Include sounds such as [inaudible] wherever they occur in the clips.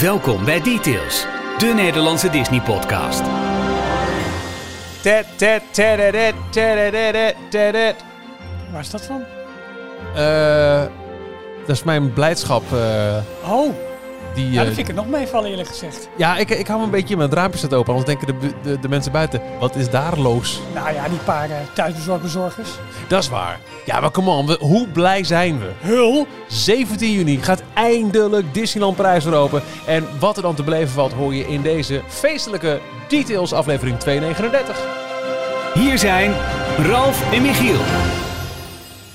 Welkom bij Details, de Nederlandse teddedet, teddet. Waar is dat van? Eh, dat is mijn blijdschap. eh, Oh, die, ja, eh, dat vind ik er nog meevallen eerlijk gezegd. ja, ik, ik hou me een beetje mijn raampjes het open. Anders denken de, de, de mensen buiten, wat is daar los? Nou ja, die paar eh, thuisbezorgbezorgers. Dat is waar. Ja, maar come on, we- hoe blij zijn we? Hul! 17 juni gaat eindelijk Disneyland Parijs weer open. En wat er dan te beleven valt, hoor je in deze feestelijke Details aflevering 239. Hier zijn Ralf en Michiel.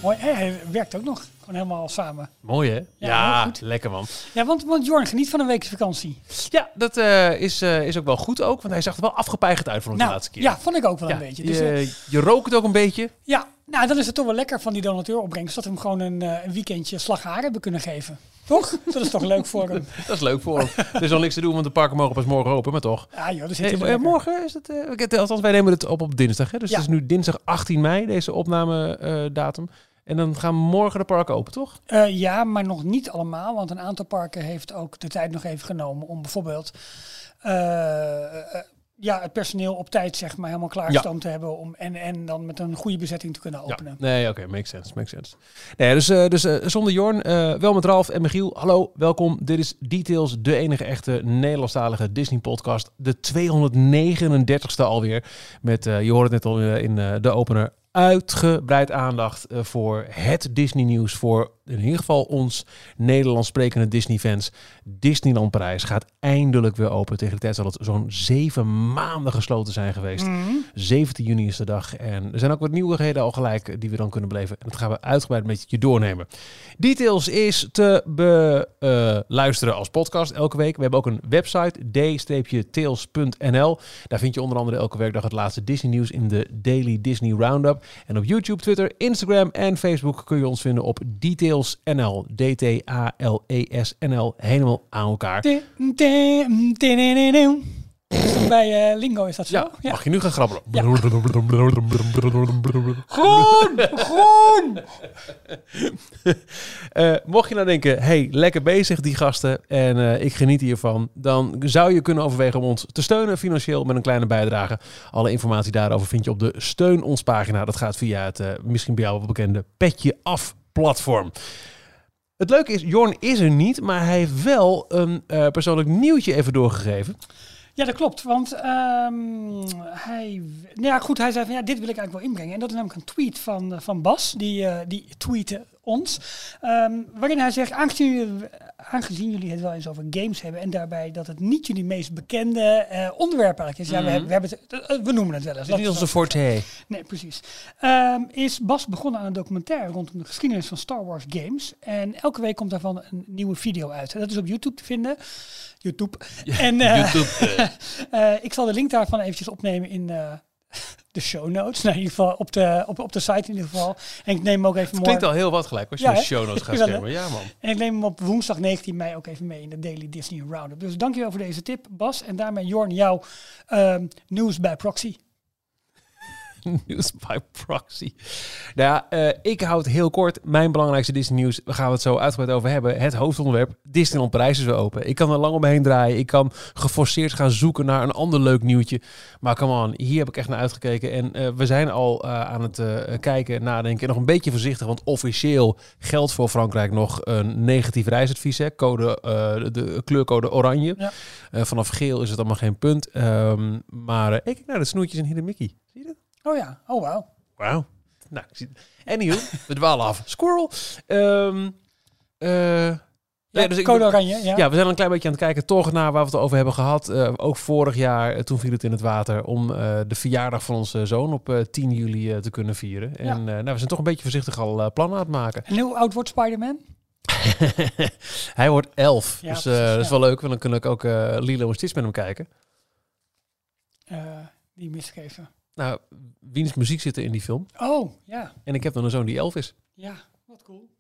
Mooi, hè, hij werkt ook nog. Gewoon helemaal samen. Mooi hè? Ja, goed. lekker man. Ja, want, want Jorn geniet van een weekse vakantie. Ja, dat eh, is, eh, is ook wel goed ook, want hij zag er wel afgepeigerd uit van onze Nou, laatste keer. ja, vond ik ook wel Ja, een beetje. Dus, eh, je, je rookt het ook een beetje. ja, nou, dan is het toch wel lekker van die donateuropbrengst dat we hem gewoon een, eh, een weekendje slagharen hebben kunnen geven. Toch? dat is toch leuk voor hem. [laughs] Dat is leuk voor hem. er is al niks te doen, want de parken mogen pas morgen open, maar toch. Ja joh, zit Hey, eh, morgen is het, eh, het- althans wij nemen het op op dinsdag, hè? dus Ja. het is nu dinsdag 18 mei, deze opnamedatum. En dan gaan morgen de parken open, toch? Eh, ja, maar nog niet allemaal. Want een aantal parken heeft ook de tijd nog even genomen om bijvoorbeeld eh, eh, ja, het personeel op tijd zeg maar helemaal klaargestoomd te hebben. Om, en, en dan met een goede bezetting te kunnen openen. Ja. Nee, oké, makes sense, makes sense. Nee, dus dus zonder Jorn, wel met Ralf en Michiel. Hallo, welkom. Dit is Details, de enige echte Nederlandstalige Disney-podcast. De 239ste alweer. Met, je hoort het net al in de opener, uitgebreid aandacht eh, voor het Disney-nieuws. Voor in ieder geval ons Nederlands sprekende Disney-fans. Disneyland Parijs gaat eindelijk weer open. Tegen de tijd zal het zo'n zeven maanden gesloten zijn geweest. Mhm. 17 juni is de dag. En er zijn ook wat nieuwigheden al gelijk eh, die we dan kunnen beleven. En dat gaan we uitgebreid met je doornemen. Details is te beluisteren als podcast elke week. We hebben ook een website, d-tails.nl. Daar vind je onder andere elke werkdag het laatste Disney nieuws in de Daily Disney Roundup. En op YouTube, Twitter, Instagram en Facebook kun je ons vinden op detailsnl. D-T-A-L-E-S-N-L. Helemaal aan elkaar. Bij eh, Lingo is dat zo? Ja, mag je nu gaan grabbelen? Groen! Groen! [laughs] Eh, mocht je nou denken, hey, lekker bezig die gasten en eh, ik geniet hiervan, dan zou je kunnen overwegen om ons te steunen financieel met een kleine bijdrage. Alle informatie daarover vind je op de Steun ons pagina. Dat gaat via het misschien bij jou wel bekende Petje Af platform. Het leuke is, Jorn is er niet, maar hij heeft wel een eh, persoonlijk nieuwtje even doorgegeven. Ja, dat klopt. Want ehm, hij, nou ja, goed, hij zei van ja, dit wil ik eigenlijk wel inbrengen. En dat is namelijk een tweet van, eh, van Bas, die, eh die tweette ons. ehm, waarin hij zegt, aangezien, jullie- aangezien jullie het wel eens over games hebben en daarbij dat het niet jullie meest bekende eh, onderwerp eigenlijk is. Ja, we, hebben- we, hebben het, eh, we noemen het wel eens. Het is niet onze forte. Nee, precies. Ehm, is Bas begonnen aan een documentaire rondom de geschiedenis van Star Wars games. En elke week komt daarvan een nieuwe video uit. En dat is op YouTube te vinden. YouTube. en eh, YouTube. [laughs] ik zal de link daarvan eventjes opnemen in [laughs] de show notes. Nou, in ieder geval op de, op, op de site in ieder geval. En ik neem hem ook even Het klinkt morgen- al heel wat gelijk als je Ja, show notes gaat [laughs] schermen. Ja man. En ik neem hem op woensdag 19 mei ook even mee in de Daily Disney Roundup. Dus dankjewel voor deze tip, Bas. En daarmee Jorn, jouw ehm, nieuws bij proxy. [laughs] News by proxy. Nou ja, eh, ik hou het heel kort. Mijn belangrijkste Disney nieuws, we gaan het zo uitgebreid over hebben. Het hoofdonderwerp, Disneyland Parijs is weer open. Ik kan er lang omheen draaien. Ik kan geforceerd gaan zoeken naar een ander leuk nieuwtje. Maar come on, hier heb ik echt naar uitgekeken. En eh, we zijn al eh, aan het kijken, nadenken. En nog een beetje voorzichtig, want officieel geldt voor Frankrijk nog een negatief reisadvies. Hè? Code, de kleurcode oranje. Ja. Vanaf geel is het allemaal geen punt. Ehm, maar ik kijk naar de snoertjes in Hidden Mickey. Zie je dat? Oh ja, oh wauw. Wauw. Nou, ik zie Anywho, [laughs] we dwalen af. Squirrel. Ehm eh, Ja, ja, dus ik- oranje, ja. ja, we zijn een klein beetje aan het kijken toch naar waar we het over hebben gehad. Eh, ook vorig jaar, eh, toen viel het in het water, om de verjaardag van onze zoon op eh, 10 juli te kunnen vieren. En Ja. eh, nou, we zijn toch een beetje voorzichtig al plannen aan het maken. En hoe oud wordt Spider-Man? [laughs] Hij wordt 11, Ja, dus precies, dat is wel leuk, want dan kan ik ook Lilo en Stitch met hem kijken. Eh, die mis ik even. Nou, wiens muziek zit er in die film? Oh, ja. En ik heb dan een zoon die 11 is. Ja, wat cool.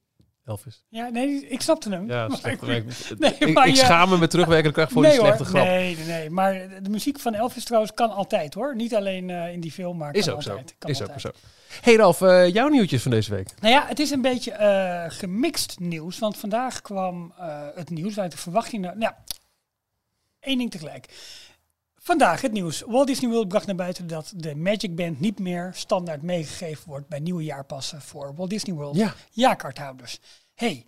Elvis. Ja, nee, ik snapte hem. Ja, [laughs] Maar ik-. [laughs] Nee, ik, maar ik je- schaam me met terugwerkende kracht voor nee die slechte hoor, grap. Nee, nee, nee. Maar de muziek van Elvis trouwens kan altijd hoor. Niet alleen eh, in die film, maar Is kan ook zo. altijd. Kan Is ook zo. Hey Ralf, eh, jouw nieuwtjes van deze week. Nou ja, het is een beetje eh, gemixt nieuws. Want vandaag kwam eh, het nieuws uit de verwachting. Nou, Eén ding tegelijk. Vandaag het nieuws. Walt Disney World bracht naar buiten dat de Magic Band niet meer standaard meegegeven wordt bij nieuwe jaarpassen voor Walt Disney World Ja. jaarkaarthouders. hey,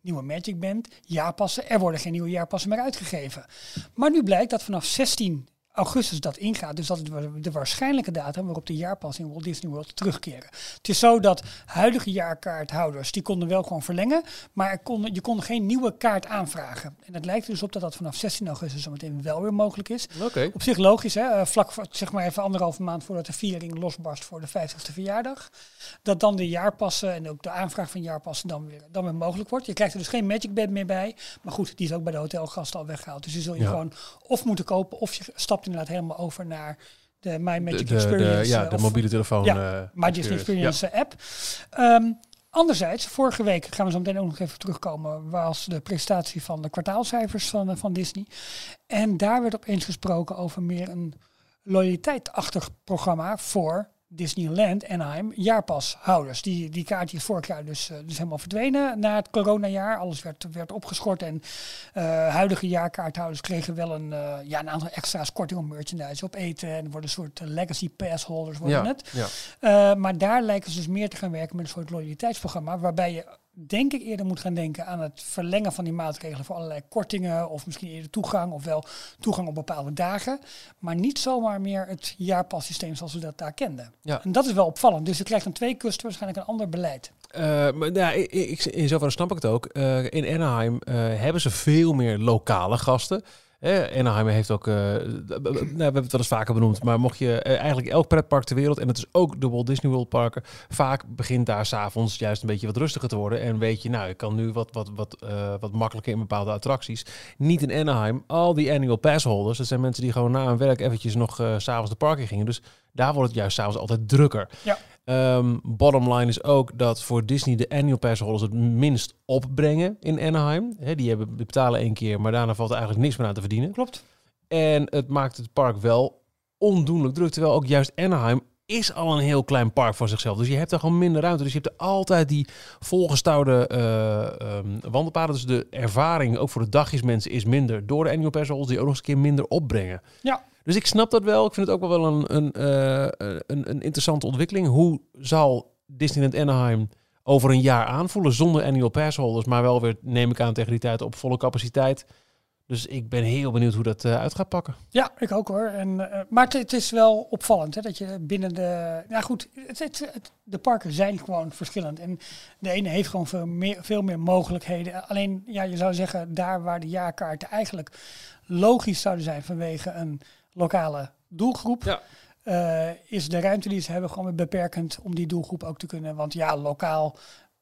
nieuwe Magic Band, jaarpassen, er worden geen nieuwe jaarpassen meer uitgegeven. Maar nu blijkt dat vanaf 16 augustus dat ingaat, dus dat is de- waarschijnlijke datum waarop de jaarpassen in Walt Disney World terugkeren. Het is zo dat huidige jaarkaarthouders, die konden wel gewoon verlengen, maar er kon, je kon geen nieuwe kaart aanvragen. En het lijkt dus op dat dat vanaf 16 augustus zometeen wel weer mogelijk is. Oké. Op zich logisch, hè? eh, vlak voor, zeg maar even anderhalve maand voordat de viering losbarst voor de 50ste verjaardag. Dat dan de jaarpassen en ook de aanvraag van jaarpassen dan weer, dan weer mogelijk wordt. Je krijgt er dus geen Magic Band meer bij. Maar goed, die is ook bij de hotelgasten al weggehaald. Dus die zul je Ja. gewoon of moeten kopen of je stapt inderdaad helemaal over naar de My Magic de, de, Experience. ja, eh, de mobiele telefoon. ja, eh, My Disney experience. Experience eh, app. Ehm, anderzijds, vorige week gaan we zo meteen ook nog even terugkomen, was de presentatie van de kwartaalcijfers van, eh, van Disney. En daar werd opeens gesproken over meer een loyaliteitachtig programma voor Disneyland Anaheim jaarpashouders. Die, die is vorig jaar dus, eh, dus helemaal verdwenen na het coronajaar. Alles werd, werd opgeschort en eh, huidige jaarkaarthouders kregen wel een, eh, ja, een aantal extra's korting op merchandise, op eten. En worden een soort legacy pass holders worden Ja, het. ja. Maar daar lijken ze dus meer te gaan werken met een soort loyaliteitsprogramma. Waarbij je denk ik eerder moet gaan denken aan het verlengen van die maatregelen voor allerlei kortingen. Of misschien eerder toegang of wel toegang op bepaalde dagen. Maar niet zomaar meer het jaarpassysteem zoals we dat daar kenden. Ja. En dat is wel opvallend. Dus je krijgt aan twee kusten waarschijnlijk een ander beleid. Eh, maar ja, ik, ik, in zoverre snap ik het ook. Eh, in Anaheim eh, hebben ze veel meer lokale gasten. Anaheim heeft ook, eh, nou, we hebben het wel eens vaker benoemd, maar mocht je eh, eigenlijk elk pretpark ter wereld, en het is ook de Walt Disney World parken, vaak begint daar s'avonds juist een beetje wat rustiger te worden. En weet je, nou, ik kan nu wat, wat, wat, eh, wat makkelijker in bepaalde attracties. Niet in Anaheim. Al die annual pass holders, dat zijn mensen die gewoon na hun werk eventjes nog s s'avonds de park in gingen. Dus daar wordt het juist s'avonds altijd drukker. Ja. Ehm, bottom line is ook dat voor Disney de annual pass holders het minst opbrengen in Anaheim. Die hebben die betalen één keer, maar daarna valt er eigenlijk niks meer aan te verdienen. Klopt. En het maakt het park wel ondoenlijk druk. Terwijl ook juist Anaheim is al een heel klein park voor zichzelf. Dus je hebt er gewoon minder ruimte. Dus je hebt er altijd die volgestouwde eh, ehm, wandelpaden. Dus de ervaring, ook voor de dagjesmensen, is minder. Door de annual pass holders die ook nog eens een keer minder opbrengen. Ja. Dus ik snap dat wel. Ik vind het ook wel een, een, eh, een, een interessante ontwikkeling. Hoe zal Disneyland Anaheim over een jaar aanvoelen zonder annual pass holders, maar wel weer, neem ik aan, tegen die tijd op volle capaciteit. Dus ik ben heel benieuwd hoe dat eh, uit gaat pakken. Ja, ik ook hoor. En, eh, maar het, is wel opvallend hè, dat je binnen de. Nou goed, het, het- de parken zijn gewoon verschillend. En de ene heeft gewoon veel meer, veel meer mogelijkheden. Alleen, ja, je zou zeggen, daar waar de jaarkaarten eigenlijk logisch zouden zijn vanwege een lokale doelgroep. Ja. eh, is de ruimte die ze hebben gewoon weer beperkend om die doelgroep ook te kunnen. Want ja, lokaal,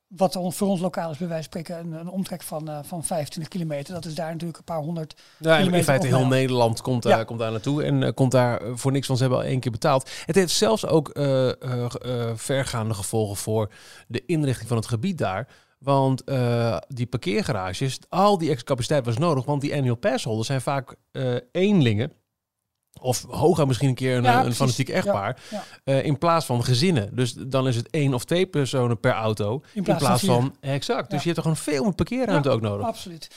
wat voor ons lokaal is bij wijze van spreken een, een omtrek van, eh, van 25 kilometer. Dat is daar natuurlijk een paar honderd Ja, in, feite heel. Nederland komt daar, Ja. komt daar naartoe en eh, komt daar voor niks, want ze hebben al één keer betaald. Het heeft zelfs ook vergaande gevolgen voor de inrichting van het gebied daar. Want die parkeergarages, al die extra capaciteit was nodig, want die annual pass holders zijn vaak eh eenlingen. Of hooguit misschien een keer een, Ja, fanatiek Ja, echtpaar. ja. eh, in plaats van gezinnen. Dus dan is het één of twee personen per auto. In plaats, plaats van van, exact. Dus Ja. je hebt er gewoon veel meer parkeerruimte Ja, ook nodig. Absoluut.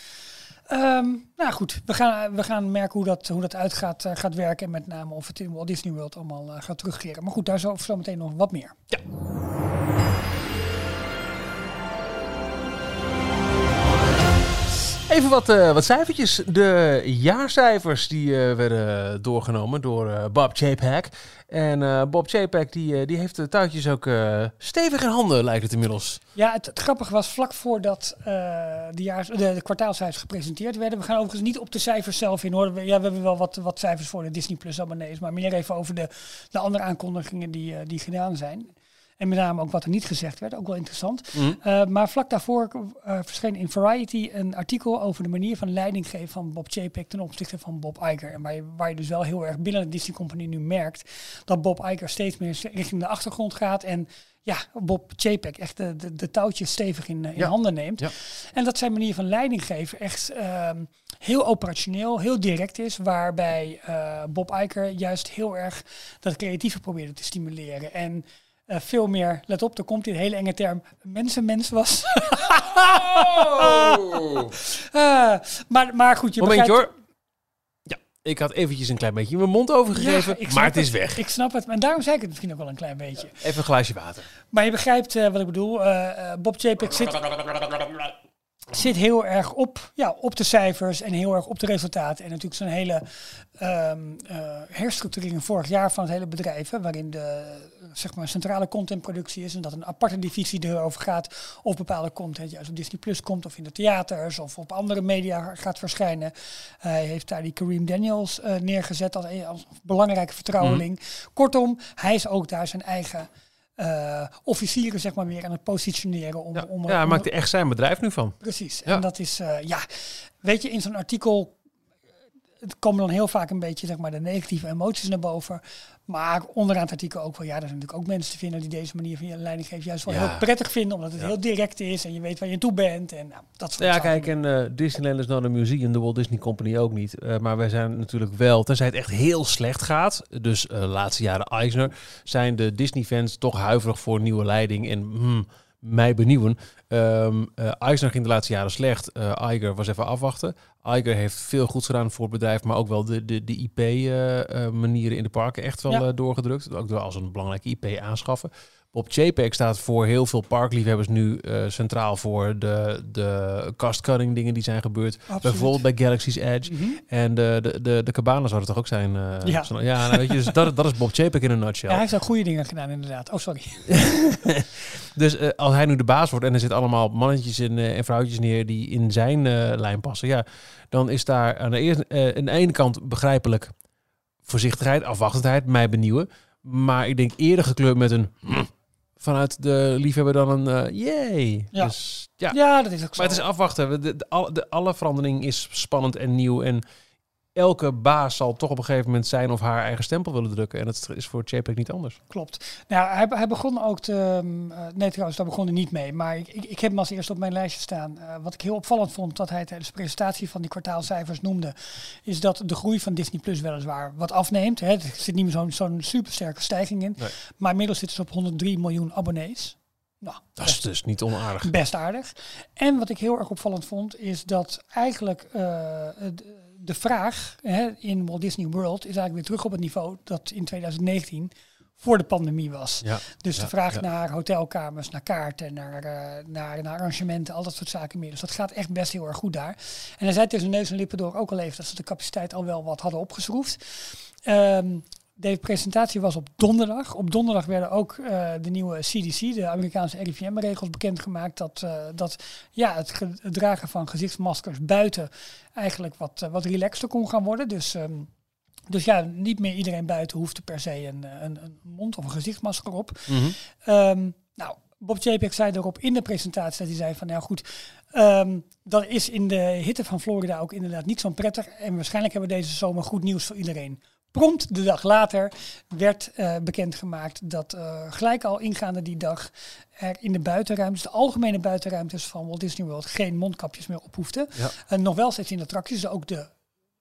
Ehm, nou goed, we gaan, we gaan merken hoe dat, hoe dat uit gaat, eh, gaat werken. En met name of het in Walt Disney World allemaal eh, gaat terugkeren. Maar goed, daar zo, zo meteen nog wat meer. Even wat, eh, wat cijfertjes. De jaarcijfers die eh, werden doorgenomen door eh, Bob Chapek. En Bob Chapek die, die heeft de touwtjes ook stevig in handen, lijkt het inmiddels. Ja, het, grappige was vlak voordat de, de, de kwartaalcijfers gepresenteerd werden. We gaan overigens niet op de cijfers zelf in hoor. We, ja, we hebben wel wat, wat cijfers voor de Disney Plus abonnees. Maar meer even over de, de andere aankondigingen die, die gedaan zijn. En met name ook wat er niet gezegd werd. Ook wel interessant. Uh, maar vlak daarvoor uh, verscheen in Variety een artikel over de manier van leiding geven van Bob Chapek ten opzichte van Bob Iger. En waar je, waar je dus wel heel erg binnen de Disney Company nu merkt dat Bob Iger steeds meer richting de achtergrond gaat en ja, Bob Chapek echt de, de, de touwtjes stevig in, in ja. handen neemt. Ja. En dat zijn manier van leiding geven echt uh, heel operationeel, heel direct is, waarbij uh, Bob Iger juist heel erg dat creatieve probeerde te stimuleren. En veel meer, let op, er komt die hele enge term, mensenmens was. [laughs] Oh. uh, maar, maar goed, je Momentje begrijpt... hoor. Ja. Ik had eventjes een klein beetje mijn mond overgegeven, Ja, maar het is weg. Ik snap het. En daarom zei ik het misschien ook wel een klein beetje. Even een glaasje water. Maar je begrijpt eh, wat ik bedoel. Eh, eh, Bob JPEG zit, zit heel erg op, ja, op de cijfers en heel erg op de resultaten. En natuurlijk zo'n hele ehm, eh, herstructurering vorig jaar van het hele bedrijf. Hè, waarin de zeg maar, centrale contentproductie is. En dat een aparte divisie erover gaat of bepaalde content juist op Disney Plus komt. Of in de theaters of op andere media gaat verschijnen. Hij heeft daar die Kareem Daniels eh, neergezet als, als belangrijke vertrouweling. Kortom, hij is ook daar zijn eigen... eh, officieren zeg maar weer aan het positioneren om, Ja, om, ja, hij om- maakt er echt zijn bedrijf nu van. Precies. Ja. En dat is, eh, ja, weet je, in zo'n artikel eh, het komen dan heel vaak een beetje zeg maar, de negatieve emoties naar boven. Maar onderaan het artikel ook wel, ja, er zijn natuurlijk ook mensen te vinden die deze manier van je leiding geven juist wel Ja. heel prettig vinden, omdat het Ja. heel direct is en je weet waar je toe bent. En nou, dat soort Ja, kijk, en eh, Disneyland is nou een museum, de Walt Disney Company ook niet. Eh, maar wij zijn natuurlijk wel, tenzij het echt heel slecht gaat, dus eh laatste jaren Eisner, zijn de Disney-fans toch huiverig voor nieuwe leiding en hmm, mij benieuwen. Eh, Eisner ging de laatste jaren slecht. Eh Iger was even afwachten. Iger heeft veel goeds gedaan voor het bedrijf, maar ook wel de, de, de IP-manieren in de parken echt wel Ja. eh, doorgedrukt. Ook door als een belangrijke IP aanschaffen. Bob JPEG staat voor heel veel parkliefhebbers nu eh, centraal voor de, de cost-cutting dingen die zijn gebeurd. Absoluut. Bijvoorbeeld bij Galaxy's Edge. Mhm. En de, de, de, de cabanas zouden toch ook zijn? eh, Ja. ja nou, weet je, dus dat, dat is Bob JPEG in een nutshell. Ja, hij heeft ook goede dingen gedaan inderdaad. Oh, sorry. [laughs] Dus eh, als hij nu de baas wordt en er zitten allemaal mannetjes en, eh, en vrouwtjes neer die in zijn lijn passen, ja, dan is daar aan de, eerste, aan de ene kant begrijpelijk voorzichtigheid, afwachtendheid, mij benieuwen. Maar ik denk eerder gekleurd met een hm, vanuit de liefhebber dan een eh yay. Ja. Dus, ja. Ja, dat is ook zo. Maar het is afwachten. De, de, alle, de, alle verandering is spannend en nieuw. En elke baas zal toch op een gegeven moment zijn of haar eigen stempel willen drukken. En dat is voor JPEG niet anders. Klopt. Nou, hij, hij begon ook te... eh, nee, trouwens, daar begon hij niet mee. Maar ik, ik, ik heb hem als eerste op mijn lijstje staan. Eh, wat ik heel opvallend vond, dat hij tijdens de presentatie van die kwartaalcijfers noemde, is dat de groei van Disney Plus weliswaar wat afneemt. Hè. Er zit niet meer zo'n zo'n supersterke stijging in. Nee. Maar inmiddels zitten ze op 103 miljoen abonnees. Nou, Dat is dus niet onaardig. best aardig. En wat ik heel erg opvallend vond, is dat eigenlijk eh, de, vraag hè, in Walt Disney World is eigenlijk weer terug op het niveau dat in 2019 voor de pandemie was. Ja. Dus Ja, de vraag ja. naar hotelkamers, naar kaarten, naar, eh, naar, naar arrangementen, al dat soort zaken meer. Dus dat gaat echt best heel erg goed daar. En hij zei tussen neus en lippen door ook al even dat ze de capaciteit al wel wat hadden opgeschroefd. Ehm, de presentatie was op donderdag. Op donderdag werden ook eh, de nieuwe CDC, de Amerikaanse RIVM-regels, bekendgemaakt. Dat, eh, dat ja, het, ge- het dragen van gezichtsmaskers buiten eigenlijk wat, eh, wat relaxter kon gaan worden. Dus, ehm, dus ja, niet meer iedereen buiten hoefde per se een, een, een mond- of een gezichtsmasker op. Mhm. Ehm, nou, Bob JPEG zei erop in de presentatie dat hij zei van, nou goed, ehm, dat is in de hitte van Florida ook inderdaad niet zo prettig. En waarschijnlijk hebben we deze zomer goed nieuws voor iedereen. Prompt de dag later werd eh, bekendgemaakt dat eh, gelijk al ingaande die dag er in de buitenruimtes, de algemene buitenruimtes van Walt Disney World, geen mondkapjes meer op hoefden. Ja. En nog wel steeds in de attracties, dus ook de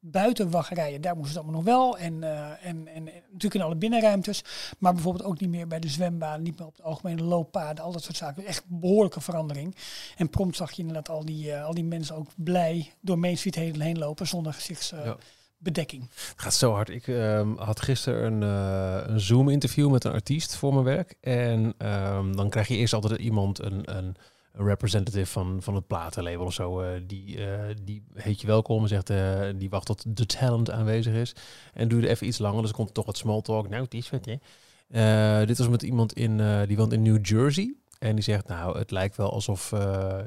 buitenwachterijen, daar moesten ze allemaal nog wel. En, eh, en, en, en natuurlijk in alle binnenruimtes. Maar bijvoorbeeld ook niet meer bij de zwembaden, niet meer op de algemene looppaden, al dat soort zaken. Echt behoorlijke verandering. En prompt zag je inderdaad al die, al die mensen ook blij door Main Street heen, heen lopen zonder gezichtsbedekking. Ja. Het gaat zo hard. Ik ehm, had gisteren een, eh, een Zoom-interview met een artiest voor mijn werk. En ehm, dan krijg je eerst altijd iemand, een, een, representative van, van het platenlabel of zo. eh, die, eh, die heet je welkom en zegt, die wacht tot de talent aanwezig is. En duurde even iets langer, dus er komt toch wat small talk. Nou, het is wat, hè. Dit was met iemand in, die woont in New Jersey. En die zegt, nou, het lijkt wel alsof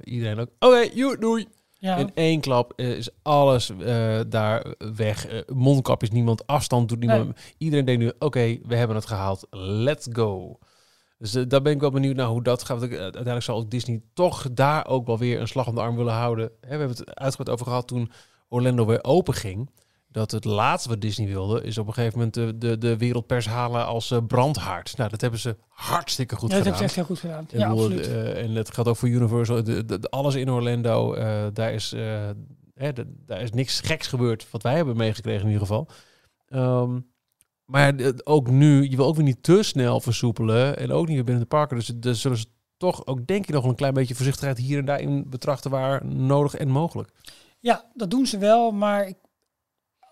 iedereen ook... Oké, joe, doei. Ja, In één klap eh, is alles eh, daar weg. Eh, mondkapjes, niemand. Afstand doet niemand. Iedereen denkt nu, oké, we hebben het gehaald. Let's go. Dus daar ben ik wel benieuwd naar hoe dat gaat. Want uiteindelijk zal Disney toch daar ook wel weer een slag om de arm willen houden. Hè, we hebben het uitgebreid over gehad toen Orlando weer open ging. Dat het laatste wat Disney wilde, is op een gegeven moment de, de, de wereldpers halen als eh, brandhaard. Nou, dat hebben ze hartstikke goed ja, dat gedaan. heb je echt heel goed gedaan. Ik Ja, bedoel, absoluut. eh, en het gaat ook voor Universal. De, alles in Orlando, eh, daar, is, hè, de- daar is niks geks gebeurd. Wat wij hebben meegekregen in ieder geval. Ehm, maar ook nu, je wil ook weer niet te snel versoepelen. En ook niet weer binnen de parken. Dus er zullen ze toch ook, denk ik, nog een klein beetje voorzichtigheid hier en daar in betrachten waar nodig en mogelijk. Ja, dat doen ze wel, maar ik,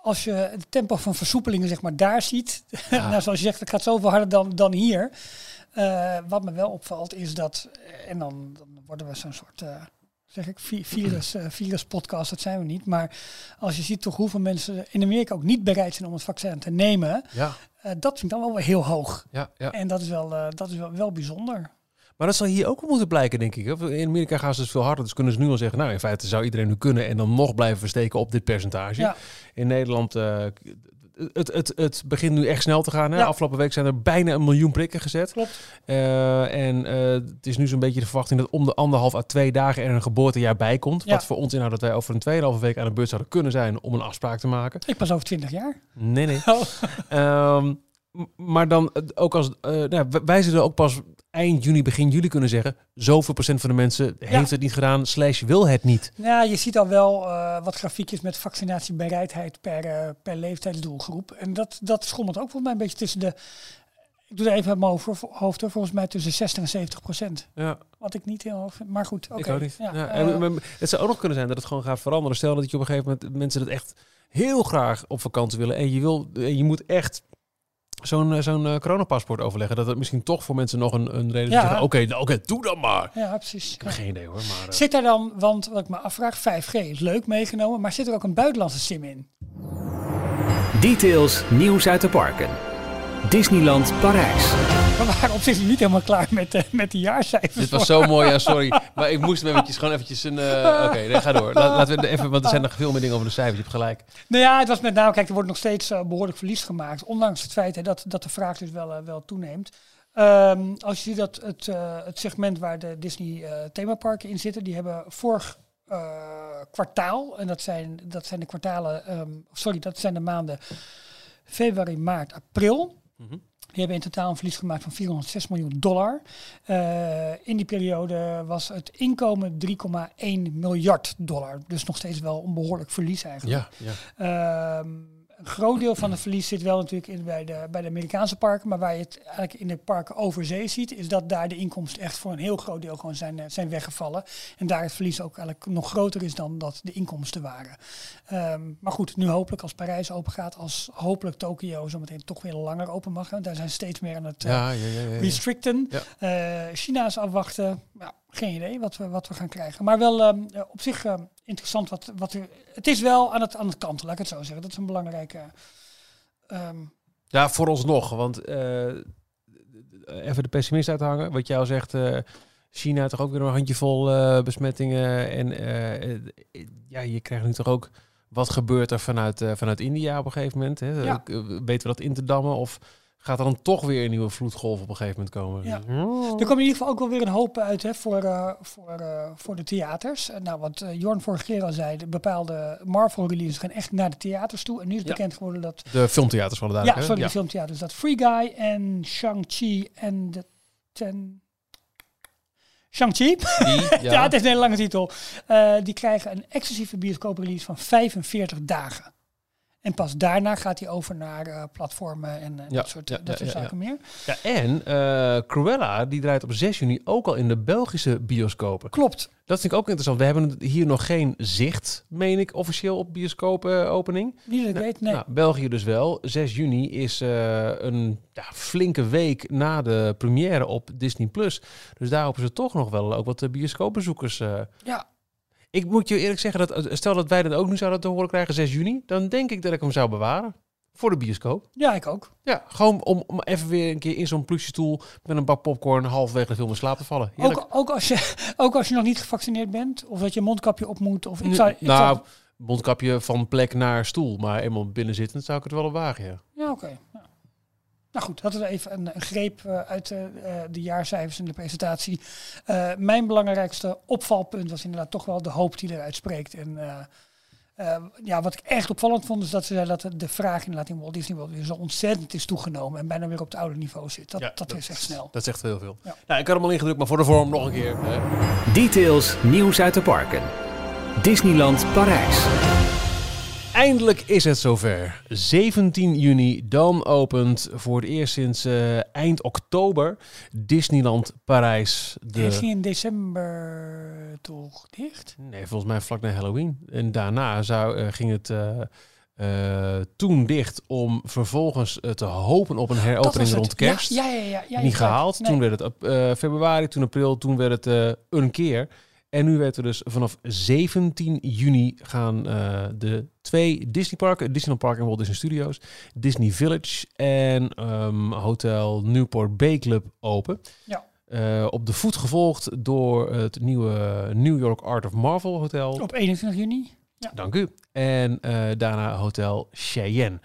als je het tempo van versoepelingen zeg maar daar ziet, [laughs] Ja. nou, zoals je zegt, het gaat zoveel harder dan, dan hier. Eh, wat me wel opvalt is dat, en dan, dan worden we zo'n soort, eh, zeg ik, vi- virus, eh, virus podcast, dat zijn we niet. Maar als je ziet toch hoeveel mensen in Amerika ook niet bereid zijn om het vaccin te nemen, Ja, dat vind ik dan wel weer heel hoog. ja, ja. En dat is wel, dat is wel, wel bijzonder. Maar dat zal hier ook wel moeten blijken, denk ik. In Amerika gaan ze dus veel harder. Dus kunnen ze nu al zeggen, nou in feite zou iedereen nu kunnen en dan nog blijven versteken op dit percentage. Ja. In Nederland, eh, het, het, het begint nu echt snel te gaan. Hè? Ja. Afgelopen week zijn er bijna een miljoen prikken gezet. Klopt. Eh, en eh, het is nu zo'n beetje de verwachting dat om de anderhalf à twee dagen er een geboortejaar bij komt. Ja. Wat voor ons inhoudt dat wij over een tweeënhalve week aan de beurt zouden kunnen zijn om een afspraak te maken. Ik pas over 20 jaar. Nee, nee. Oh. Ehm, maar dan eh, ook als eh, nou, wij zullen ook pas eind juni, begin juli kunnen zeggen. Zoveel procent van de mensen heeft het niet gedaan, slash wil het niet. Ja, je ziet al wel eh, wat grafiekjes met vaccinatiebereidheid per, per leeftijdsdoelgroep. En dat, dat schommelt ook volgens mij een beetje tussen de. Ik doe er even uit mijn hoofd, hoor, volgens mij tussen 60 en 70 procent. Ja, Wat ik niet heel hoog vind. Maar goed, oké. ook niet. Ja, Ja, en, het zou ook nog kunnen zijn dat het gewoon gaat veranderen. Stel dat je op een gegeven moment mensen het echt heel graag op vakantie willen. En je, wil, en je moet echt zo'n eh, zo'n eh, coronapaspoort overleggen. Dat het misschien toch voor mensen nog een, een reden is Ja. Oké, nou, oké, doe dan maar. ja, precies. Ik heb Ja. geen idee hoor. Maar, eh, Zit er dan, want wat ik me afvraag, 5G is leuk meegenomen, maar zit er ook een buitenlandse sim in? Details nieuws uit de parken. Disneyland Parijs. We waren op zich niet helemaal klaar met, de met de jaarcijfers. Dit was zo mooi, ja, sorry. Maar ik moest eventjes, gewoon eventjes een... eh, Oké, nee, ga door. Laat- laten we even, want er zijn nog veel meer dingen over de cijfers. Je hebt gelijk. Nou ja, het was met name, kijk, er wordt nog steeds eh, behoorlijk verlies gemaakt. Ondanks het feit hè, dat, dat de vraag dus wel, eh, wel toeneemt. Ehm, als je ziet dat het, eh, het segment waar de Disney eh, themaparken in zitten, die hebben vorig eh, kwartaal, en dat zijn, dat zijn de kwartalen, ehm, sorry, dat zijn de maanden februari, maart, april. Mhm. Die hebben in totaal een verlies gemaakt van 406 miljoen dollar. Eh, in die periode was het inkomen 3,1 miljard dollar. Dus nog steeds wel een behoorlijk verlies eigenlijk. Ja, ja. Ehm, een groot deel van het verlies zit wel natuurlijk in bij, de, bij de Amerikaanse parken. Maar waar je het eigenlijk in de parken over zee ziet, is dat daar de inkomsten echt voor een heel groot deel gewoon zijn, eh, zijn weggevallen. En daar het verlies ook eigenlijk nog groter is dan dat de inkomsten waren. Ehm, maar goed, nu hopelijk als Parijs open gaat, als hopelijk Tokio zometeen toch weer langer open mag. Want daar zijn steeds meer aan het eh, Ja, ja, ja, restricten. Eh, China is afwachten. Ja, geen idee wat we, wat we gaan krijgen. Maar wel ehm, eh, op zich ehm, interessant wat, wat er... Het is wel aan het, aan het kantelen, laat ik het zo zeggen. Dat is een belangrijke... ehm, Ja, vooralsnog. Want eh, even de pessimist uithangen. Wat al zegt, eh, China toch ook weer een handjevol eh besmettingen. En ja, je krijgt nu toch ook... Wat gebeurt er vanuit, vanuit India op een gegeven moment? Hè? Ja. Weten we dat in te dammen? Of gaat er dan toch weer een nieuwe vloedgolf op een gegeven moment komen? Ja. Er komt in ieder geval ook wel weer een hoop uit hè, voor, eh, voor, eh, voor de theaters. En nou, wat eh, Jorn vorige keer al zei, de bepaalde Marvel-releases gaan echt naar de theaters toe. En nu is Ja. bekend geworden dat... De filmtheaters van de Ja, sorry, hè? de filmtheaters. Dat Free Guy en Shang-Chi en de Ten... Shang-Chi? [laughs] Ja. Ja, het is een hele lange titel. Eh, die krijgen een exclusieve bioscooprelease van 45 dagen. En pas daarna gaat hij over naar eh, platformen en eh, Ja, dat soort, ja, dat soort ja, zaken meer. Ja, en eh, Cruella, die draait op 6 juni ook al in de Belgische bioscopen. Klopt. Dat vind ik ook interessant. We hebben hier nog geen zicht, meen ik, officieel op bioscoopopening. Niet dat ik weet, nee. Nou, België dus wel. 6 juni is eh, een ja, flinke week na de première op Disney+. Plus. Dus daar hopen ze toch nog wel ook wat eh, bioscoopbezoekers. eh. Ja. Ik moet je eerlijk zeggen, dat eh, stel dat wij dat ook nu zouden te horen krijgen, 6 juni, dan denk ik dat ik hem zou bewaren. Voor de bioscoop. ja, ik ook. Ja, gewoon om, om even weer een keer in zo'n plusje stoel met een bak popcorn halverwege de film in slaap te vallen. Heerlijk. Ook, ook, als je, [laughs] ook als je nog niet gevaccineerd bent, of dat je mondkapje op moet. Of ik zou, ik nou, zou- mondkapje van plek naar stoel, maar eenmaal binnen zittend zou ik het wel op wagen, ja. ja, oké. Nou goed, dat is even een, een greep eh, uit eh, eh, de jaarcijfers in de presentatie. Eh, mijn belangrijkste opvalpunt was inderdaad toch wel de hoop die eruit spreekt. En eh, eh, ja, wat ik echt opvallend vond, is dat ze zei dat de vraag inderdaad in Walt Disney World weer zo ontzettend is toegenomen en bijna weer op het oude niveau zit. Dat, Ja, dat, is echt snel. Dat zegt heel veel. Ja. Nou, ik had hem al ingedrukt, maar voor de vorm nog een keer. Hè. Details nieuws uit de parken. Disneyland Parijs. Eindelijk is het zover. 17 juni, dan opent voor het eerst sinds eh, eind oktober Disneyland Parijs. De... ging in december toch dicht? Nee, volgens mij vlak na Halloween. En daarna zou, eh, ging het eh, toen dicht om vervolgens te hopen op een heropening rond kerst. Ja, ja, ja. ja, ja Niet gehaald. Toen werd het februari, toen april, toen werd het een keer. En nu werd er dus vanaf 17 juni gaan eh, de twee Disneyparken, Disneyland Park en Walt Disney Studios, Disney Village en ehm, Hotel Newport Bay Club open. Ja. Eh, op de voet gevolgd door het nieuwe New York Art of Marvel Hotel. Op 21 juni. Dank u. En eh, daarna Hotel Cheyenne.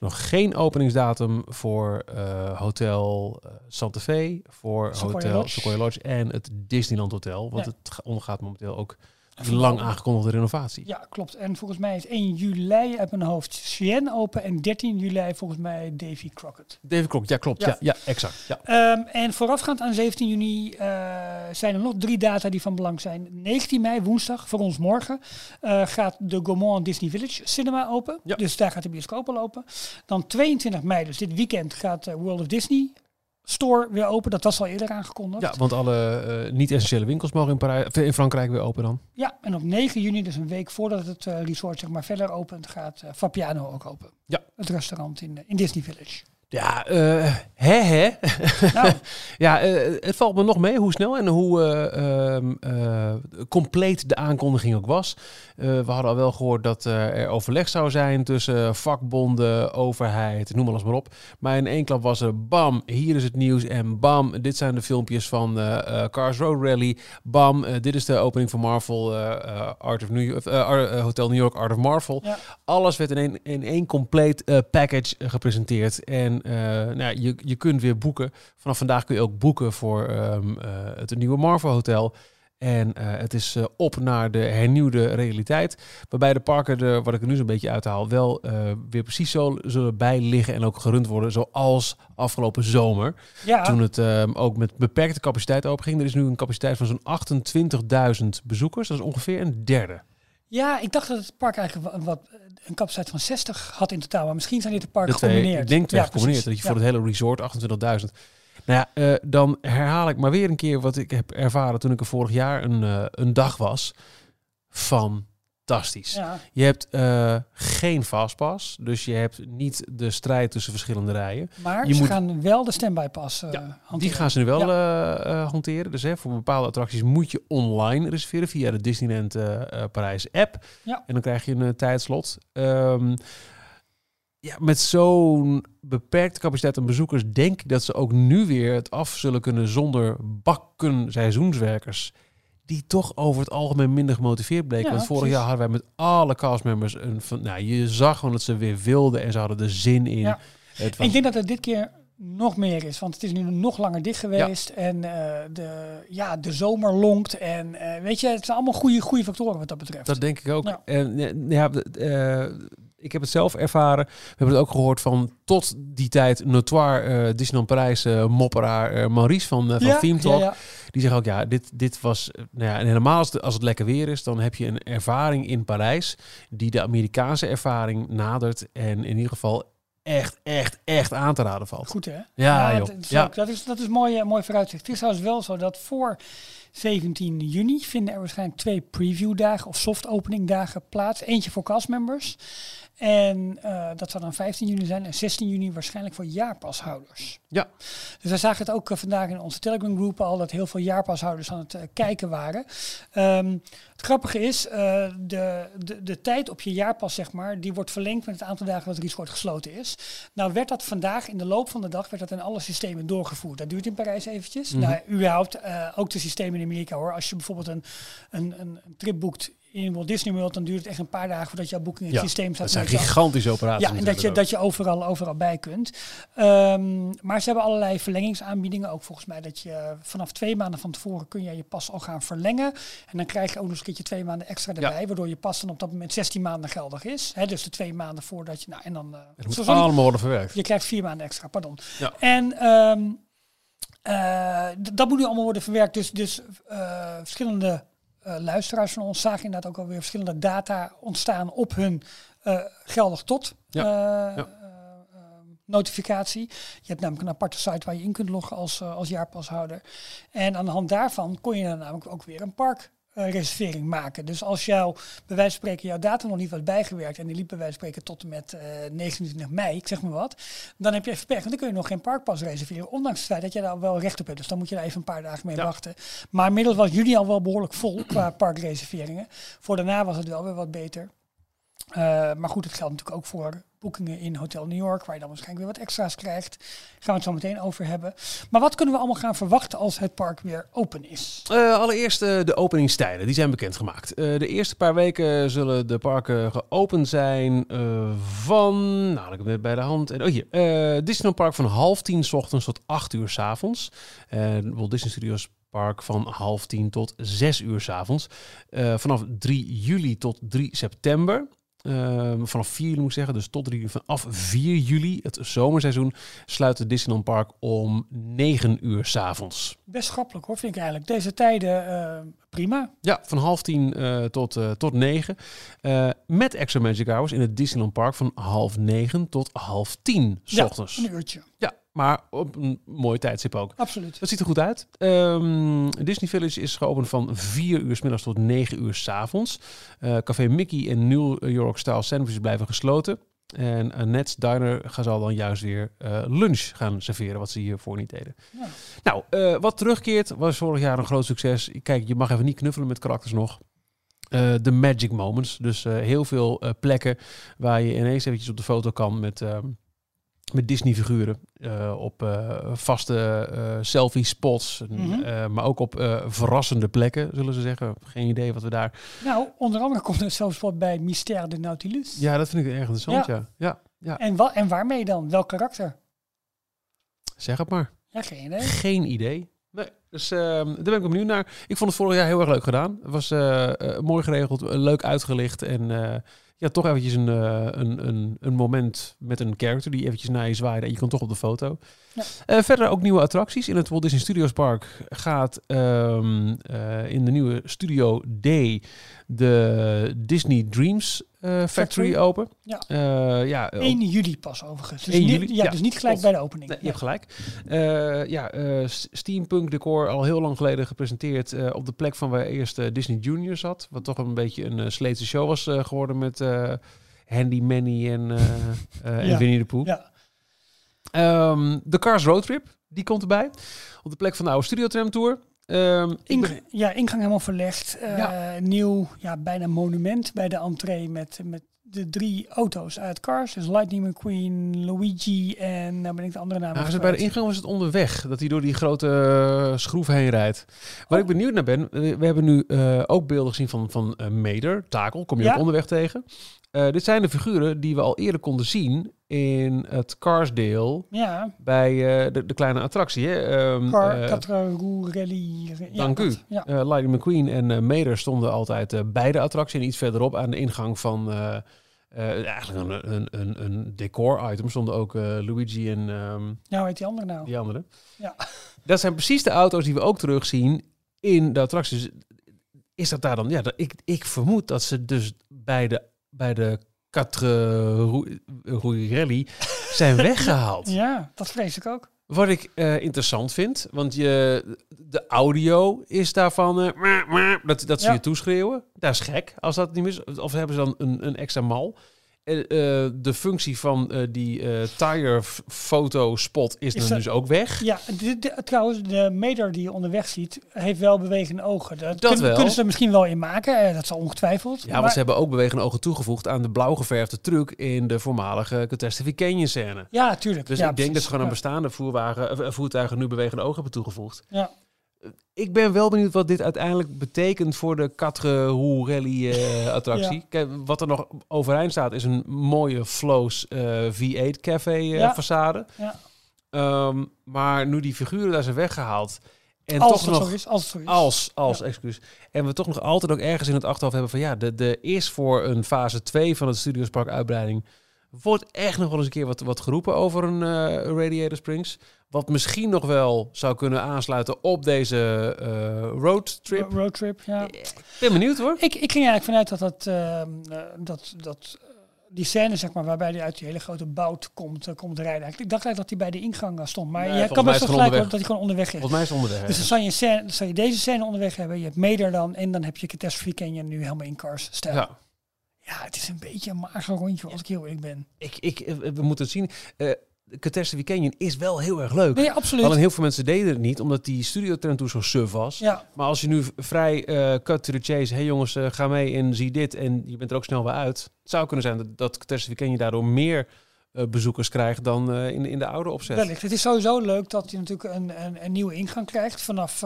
Is nog geen openingsdatum voor eh, Hotel eh, Santa Fe, voor Sequoia Hotel Lodge. Sequoia Lodge en het Disneyland Hotel. Want het ga- ondergaat momenteel ook En die lang aangekondigde renovatie. Ja, klopt. En volgens mij is 1 juli uit mijn hoofd Cheyenne open en 13 juli volgens mij Davy Crockett. David Klok, ja klopt. Ja, Ja. ja, exact. Ja. Ehm, en voorafgaand aan 17 juni eh, zijn er nog drie data die van belang zijn. 19 mei, woensdag, voor ons morgen, eh, gaat de Gaumont Disney Village Cinema open. Ja. Dus daar gaat de bioscoop al open. Dan 22 mei, dus dit weekend, gaat de World of Disney Store weer open. Dat was al eerder aangekondigd. ja, want alle eh, niet-essentiële winkels mogen in, Frankrijk weer open dan. Ja, en op 9 juni, dus een week voordat het eh, resort zeg maar verder opent, gaat eh Fabiano ook open. Ja. Het restaurant in, in Disney Village. Ja, eh hè hè. Nou, [laughs] Ja, eh, het valt me nog mee hoe snel en hoe eh, ehm, eh, compleet de aankondiging ook was. We hadden al wel gehoord dat er overleg zou zijn tussen vakbonden, overheid, noem alles maar op. Maar in één klap was er bam, hier is het nieuws en bam, dit zijn de filmpjes van Cars Road Rally. Bam, dit is de opening van Marvel, Art of New York, Hotel New York, Art of Marvel. ja. Alles werd in één, in één compleet package gepresenteerd. En eh, nou, ja, je, je kunt weer boeken. Vanaf vandaag kun je ook boeken voor ehm, eh, het nieuwe Marvel Hotel. En eh, het is op naar de hernieuwde realiteit. Waarbij de parken, er, wat ik er nu zo'n beetje uithaal, wel weer precies zo zullen bij liggen en ook gerund worden. Zoals afgelopen zomer. ja. Toen het ehm, ook met beperkte capaciteit openging. Er is nu een capaciteit van zo'n 28.000 bezoekers. Dat is ongeveer een derde. Ja, ik dacht dat het park eigenlijk wat, wat, een capaciteit van 60 had in totaal. Maar misschien zijn dit de parken De twee, gecombineerd. ik denk twee Ja, gecombineerd. Dat je voor het hele resort 28.000. Nou ja, eh, dan herhaal ik maar weer een keer wat ik heb ervaren toen ik er vorig jaar een, eh, een dag was. Fantastisch. Ja. Je hebt eh, geen fastpass, dus je hebt niet de strijd tussen verschillende rijen. Maar Je ze moet- gaan wel de standby pas eh Ja, hanteren. Die gaan ze nu wel eh, hanteren. Dus hè, voor bepaalde attracties moet je online reserveren via de Disneyland Parijs app. Ja. En dan krijg je een tijdslot. Ehm, ja, met zo'n beperkte capaciteit aan bezoekers denk ik dat ze ook nu weer het af zullen kunnen zonder bakken seizoenswerkers. Die toch over het algemeen minder gemotiveerd bleken. Ja, Want vorig precies. jaar hadden wij met alle castmembers een van. Nou, je zag gewoon dat ze weer wilden en ze hadden er zin in. Ja. Het was Ik denk dat het dit keer nog meer is, want het is nu nog langer dicht geweest. En eh, de, ja, de zomer longt. En eh, weet je, het zijn allemaal goede, goede factoren wat dat betreft. Dat denk ik ook. En ja, eh, ik heb het zelf ervaren. We hebben het ook gehoord van tot die tijd notoire eh Disneyland Parijs eh, mopperaar eh, Maurice van, van Theme ja, Talk. ja. Die zegt ook, ja, dit, dit was... Nou ja, en helemaal als het, als het lekker weer is, dan heb je een ervaring in Parijs die de Amerikaanse ervaring nadert. En in ieder geval echt, echt, echt aan te raden valt. Goed hè? Ja, joh. dat, is Ja. ook- dat is, dat is mooi, mooi vooruitzicht. Het is trouwens wel zo dat voor 17 juni vinden er waarschijnlijk twee previewdagen of soft opening dagen plaats. Eentje voor castmembers. En eh, dat zou dan 15 juni zijn en 16 juni waarschijnlijk voor jaarpashouders. Ja. Dus wij zagen het ook eh, vandaag in onze Telegram groep al dat heel veel jaarpashouders aan het eh, kijken waren. Ehm, het grappige is, de, de, de tijd op je jaarpas, zeg maar, die wordt verlengd met het aantal dagen dat het resort gesloten is. Nou werd dat vandaag in de loop van de dag werd dat in alle systemen doorgevoerd. Dat duurt in Parijs eventjes. Nou, überhaupt eh, ook de systemen in Amerika hoor. Als je bijvoorbeeld een, een, een trip boekt in Walt Disney World, dan duurt het echt een paar dagen voordat jouw boeking in het Ja, systeem staat. Dat zijn je- gigantische operaties. ja, en dat je, dat je overal, overal bij kunt. Ehm, maar ze hebben allerlei verlengingsaanbiedingen. Ook volgens mij dat je vanaf twee maanden van tevoren kun je je pas al gaan verlengen. En dan krijg je ook nog eens een keertje twee maanden extra Ja. erbij. Waardoor je pas dan op dat moment 16 maanden geldig is. Hè, dus de twee maanden voordat je... Nou, en dan... eh, ook. Het moet sorry, allemaal worden verwerkt. je krijgt vier maanden extra, pardon. Ja. En ehm, eh, dat moet nu allemaal worden verwerkt. Dus, dus eh, verschillende eh, luisteraars van ons zagen inderdaad ook alweer verschillende data ontstaan op hun eh, geldig tot Ja. eh, Ja. notificatie. Je hebt namelijk een aparte site waar je in kunt loggen als, als jaarpashouder. En aan de hand daarvan kon je dan namelijk ook weer een park eh, reservering maken. Dus als jou, bij wijze van spreken, jouw data nog niet was bijgewerkt en die liep bij wijze van spreken tot en met eh 29 mei, ik zeg maar wat, dan heb je even pech, want dan kun je nog geen parkpas reserveren, ondanks het feit dat je daar wel recht op hebt. Dus dan moet je daar even een paar dagen mee Ja. wachten. Maar inmiddels was juni al wel behoorlijk vol qua parkreserveringen. Voor daarna was het wel weer wat beter. Eh, maar goed, het geldt natuurlijk ook voor boekingen in Hotel New York, waar je dan waarschijnlijk weer wat extra's krijgt. Daar gaan we het zo meteen over hebben. Maar wat kunnen we allemaal gaan verwachten als het park weer open is? Eh, allereerst eh, de openingstijden, die zijn bekendgemaakt. Eh de eerste paar weken zullen de parken geopend zijn van, nou, ik heb bij de hand. En, oh hier, Disneyland Park van half tien 's ochtends tot acht uur 's avonds. En Walt Disney Studios Park van half tien tot zes uur 's avonds. Vanaf 3 juli tot 3 september. Eh, vanaf 4 juli moet ik zeggen, dus tot 3 vanaf 4 juli, het zomerseizoen, sluit het Disneyland Park om 9 uur 's avonds. Best schappelijk hoor, vind ik eigenlijk. Deze tijden eh, prima. Ja, van half tien eh, tot, eh, tot negen. Eh, met extra magic hours in het Disneyland Park van half negen tot half tien 's Ja, ochtends. Een uurtje, Ja, maar op een mooi tijdstip ook. absoluut. Dat ziet er goed uit. Ehm, Disney Village is geopend van 4 uur 's middags tot 9 uur 's avonds. Eh, Café Mickey en New York Style Sandwiches blijven gesloten. En Annette's Diner gaan zal dan juist weer eh, lunch gaan serveren, wat ze hiervoor niet deden. Ja. Nou, eh, wat terugkeert was vorig jaar een groot succes. Kijk, je mag even niet knuffelen met karakters nog. De magic moments. Dus heel veel plekken waar je ineens eventjes op de foto kan met, ehm, met Disney-figuren. Eh, op eh, vaste eh, selfie-spots. Mhm. maar ook op verrassende plekken, zullen ze zeggen. Geen idee wat we daar... Nou, onder andere komt er zelfs wat bij Mystère de Nautilus. Ja, dat vind ik erg interessant, ja. Ja, ja. En, wa en waarmee dan? Welk karakter? zeg het maar. Ja, geen idee. Geen idee. Nee, dus ehm, daar ben ik benieuwd naar. Ik vond het vorig jaar heel erg leuk gedaan. Het was mooi geregeld, leuk uitgelicht. En ja, toch eventjes een, eh, een, een, een moment met een character die eventjes naar je zwaaide. En je kan toch op de foto. Ja. Eh, verder ook nieuwe attracties. In het Walt Disney Studios Park gaat ehm, eh, in de nieuwe Studio Day de Disney Dreams Factory, Factory. open. Ja. Eh, ja, ook- 1 juli pas overigens. Dus 1 niet- juli? Ja, Ja, dus niet gelijk bij de opening. Nee, je hebt gelijk. Eh, ja, eh, steampunk decor al heel lang geleden gepresenteerd eh, op de plek van waar eerst eh, Disney Junior zat. Wat toch een beetje een sleetse show was eh, geworden met eh, Handy Manny en, eh, [laughs] eh. Winnie de Pooh. Ja. Ehm, de Cars Road Trip, die komt erbij. Op de plek van de oude Studiotram Tour. Ben- ja, ingang helemaal verlegd. Eh, Ja. Nieuw, ja, bijna monument bij de entree met, met de drie auto's uit Cars. Dus Lightning McQueen, Luigi en nou ben ik de andere naam Nou, bij de ingang was het onderweg, dat hij door die grote eh, schroef heen rijdt. Waar Oh. ik benieuwd naar ben, eh, we hebben nu ook beelden gezien van, van Mater, Takel, kom je Ja. ook onderweg tegen. Dit zijn de figuren die we al eerder konden zien in het Cars-deel Ja, bij eh, de, de kleine attractie. Hè? Ehm, Car, Rally. Ja, dank u. Ja. eh, Lightning McQueen en eh Mater stonden altijd bij de attractie en iets verderop aan de ingang van... eigenlijk een, een, een, een decor-item stonden ook Luigi en ehm, Nou, heet die andere nou? die andere. Ja. Dat zijn precies de auto's die we ook terugzien in de attracties. Is dat daar dan? Ja, dat, ik, ik vermoed dat ze dus bij de, bij de Rally zijn [laughs] weggehaald. Ja, dat vrees ik ook. Wat ik eh, interessant vind, want je, de audio is daarvan eh, dat, dat ze Ja. je toeschreeuwen. Dat is gek als dat niet is. Of hebben ze dan een, een extra mal? Eh, de functie van eh, die eh, tire f- foto spot is, Is dan dat- dus ook weg. Ja, de, de- trouwens, de meter die je onderweg ziet, heeft wel bewegende ogen. Dat, Dat kunnen, wel. kunnen ze er misschien wel in maken, dat zal ongetwijfeld. Ja, want ze hebben ook bewegende ogen toegevoegd aan de blauw geverfde truck in de voormalige Catastrophe Canyon scène. Ja, tuurlijk. Dus ja, ik denk dat ze gewoon aan bestaande voerwagen, voertuigen nu bewegende ogen hebben toegevoegd. Ja. Ik ben wel benieuwd wat dit uiteindelijk betekent voor de Quatre Roue Rally eh, attractie. Ja. Kijk, wat er nog overeind staat is een mooie Flows eh, V8 café eh, Ja. façade. Ja. Ehm, maar nu die figuren daar zijn weggehaald en Als toch nog zo is, als het zo is. als, als Ja. excuus. En we toch nog altijd ook ergens in het achterhoofd hebben van ja, de, de is voor een fase 2 van het Studiospark uitbreiding wordt echt nog wel eens een keer wat, wat geroepen over een eh, Radiator Springs. Wat misschien nog wel zou kunnen aansluiten op deze eh roadtrip. Ro- Roadtrip, ja. Ik ben benieuwd hoor. Ik, ik ging eigenlijk vanuit dat, dat, ehm, eh, dat, dat die scène, zeg maar, waarbij hij uit die hele grote bout komt, eh, komt rijden. Eigenlijk, Ik dacht eigenlijk dat hij bij de ingang stond. Maar Nee, je kan best wel gelijk dat hij gewoon onderweg is. Volgens mij is onderweg. Dus dan zal je, scène, dan zal je deze scène onderweg hebben. Je hebt Meder dan en dan heb je Catastrophe Canyon nu helemaal in cars stijl. Ja. Ja. het is een beetje een mager rondje als ik heel eerlijk ben. Ik, ik, eh, we moeten het zien. Eh Catastrophe is wel heel erg leuk. Nee, absoluut. Alleen heel veel mensen deden het niet, omdat die studio trend toen zo suf was. Ja, Maar als je nu vrij eh, cut to the chase, hey jongens, ga mee en zie dit en je bent er ook snel weer uit. Het zou kunnen zijn dat, dat Catastrophe daardoor meer bezoekers krijgt dan in, in de oude opzet. wellicht. Het is sowieso leuk dat je natuurlijk een, een, een nieuwe ingang krijgt vanaf...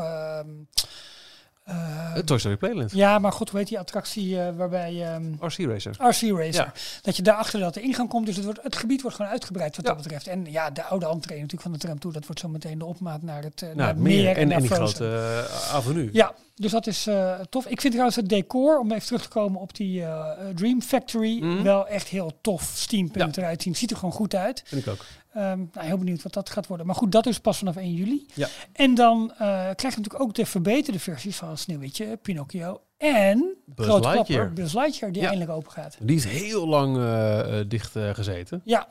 Het Toy Story Playland. ja, maar god, hoe heet die attractie eh, waarbij... ehm, RC Racer. RC Racer. Ja. Dat je daarachter dat de ingang komt. Dus het, wordt, het gebied wordt gewoon uitgebreid wat Ja. dat betreft. En ja, de oude entree natuurlijk van de tram toe. Dat wordt zo meteen de opmaat naar het, eh, naar Nou, het meer, en, naar en die Frozen. grote eh, avenue. Ja, dus dat is tof. Ik vind trouwens het decor, om even terug te komen op die Dream Factory, Mhm. wel echt heel tof steampunk eruit zien. Ziet er gewoon goed uit. Vind ik ook. Ehm, nou, heel benieuwd wat dat gaat worden. Maar goed, dat is pas vanaf 1 juli. Ja. En dan eh, krijg je natuurlijk ook de verbeterde versies van Sneeuwwitje, Pinocchio en Buzz grote Lightyear. klapper, Buzz Lightyear, die Ja. eindelijk open gaat. Die is heel lang eh, eh, dicht gezeten. Ja,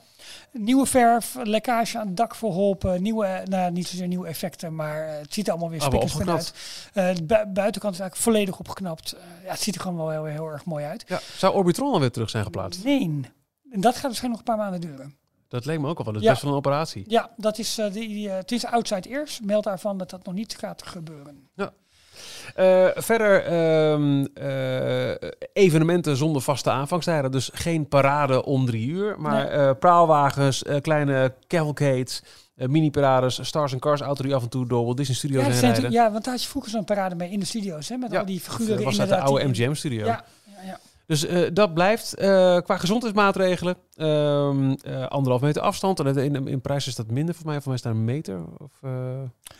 nieuwe verf, lekkage aan het dak verholpen, nieuwe, nou niet zozeer nieuwe effecten, maar het ziet er allemaal weer spikkers uit. De bui- buitenkant is eigenlijk volledig opgeknapt. Ja, het ziet er gewoon wel heel, heel erg mooi uit. Ja. Zou Orbitron alweer terug zijn geplaatst? Nee, en dat gaat waarschijnlijk nog een paar maanden duren. Dat leek me ook al wel. Dat is Ja. best wel een operatie. Ja, dat is, eh, die, eh, het is outside ears. Meld daarvan dat dat nog niet gaat gebeuren. Eh, verder ehm, eh, evenementen zonder vaste aanvangstijden. Dus geen parade om drie uur. Maar Nee. praalwagens, kleine cavalcades, mini-parades, Stars and Cars, auto die af en toe door Walt Disney Studios Ja, heen dat rijden. ja, want daar had je vroeger zo'n parade mee in de studio's. Hè, met Ja, al die Dat figuren was uit de oude MGM-studio. Ja, ja, ja. Dus eh, dat blijft. Eh, qua gezondheidsmaatregelen, eh, anderhalf meter afstand. En in, in prijs is dat minder voor mij. Voor mij is daar een meter. Of,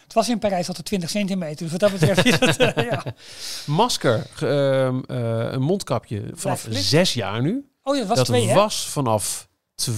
Het was in Parijs altijd 20 centimeter. Dus wat dat betreft is ja. [laughs] masker, ehm, eh, een mondkapje vanaf zes jaar nu. Oh ja, dat was dat twee, hè? was vanaf tw-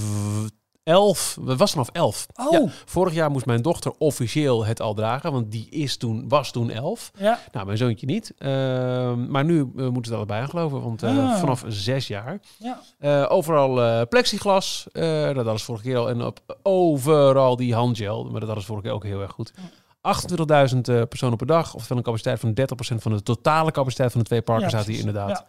elf. Dat was vanaf elf. Oh, Ja, vorig jaar moest mijn dochter officieel het al dragen, want die is toen, was toen elf. ja. Nou, mijn zoontje niet. Ehm, maar nu eh, moeten ze er allebei aan geloven, want eh, Ah. vanaf zes jaar. ja. Eh, overal plexiglas, dat was vorige keer al. En op, overal die handgel, maar dat was vorige keer ook heel erg goed. 28.000 eh, personen per dag, oftewel een capaciteit van 30% van de totale capaciteit van de twee parken staat hier inderdaad.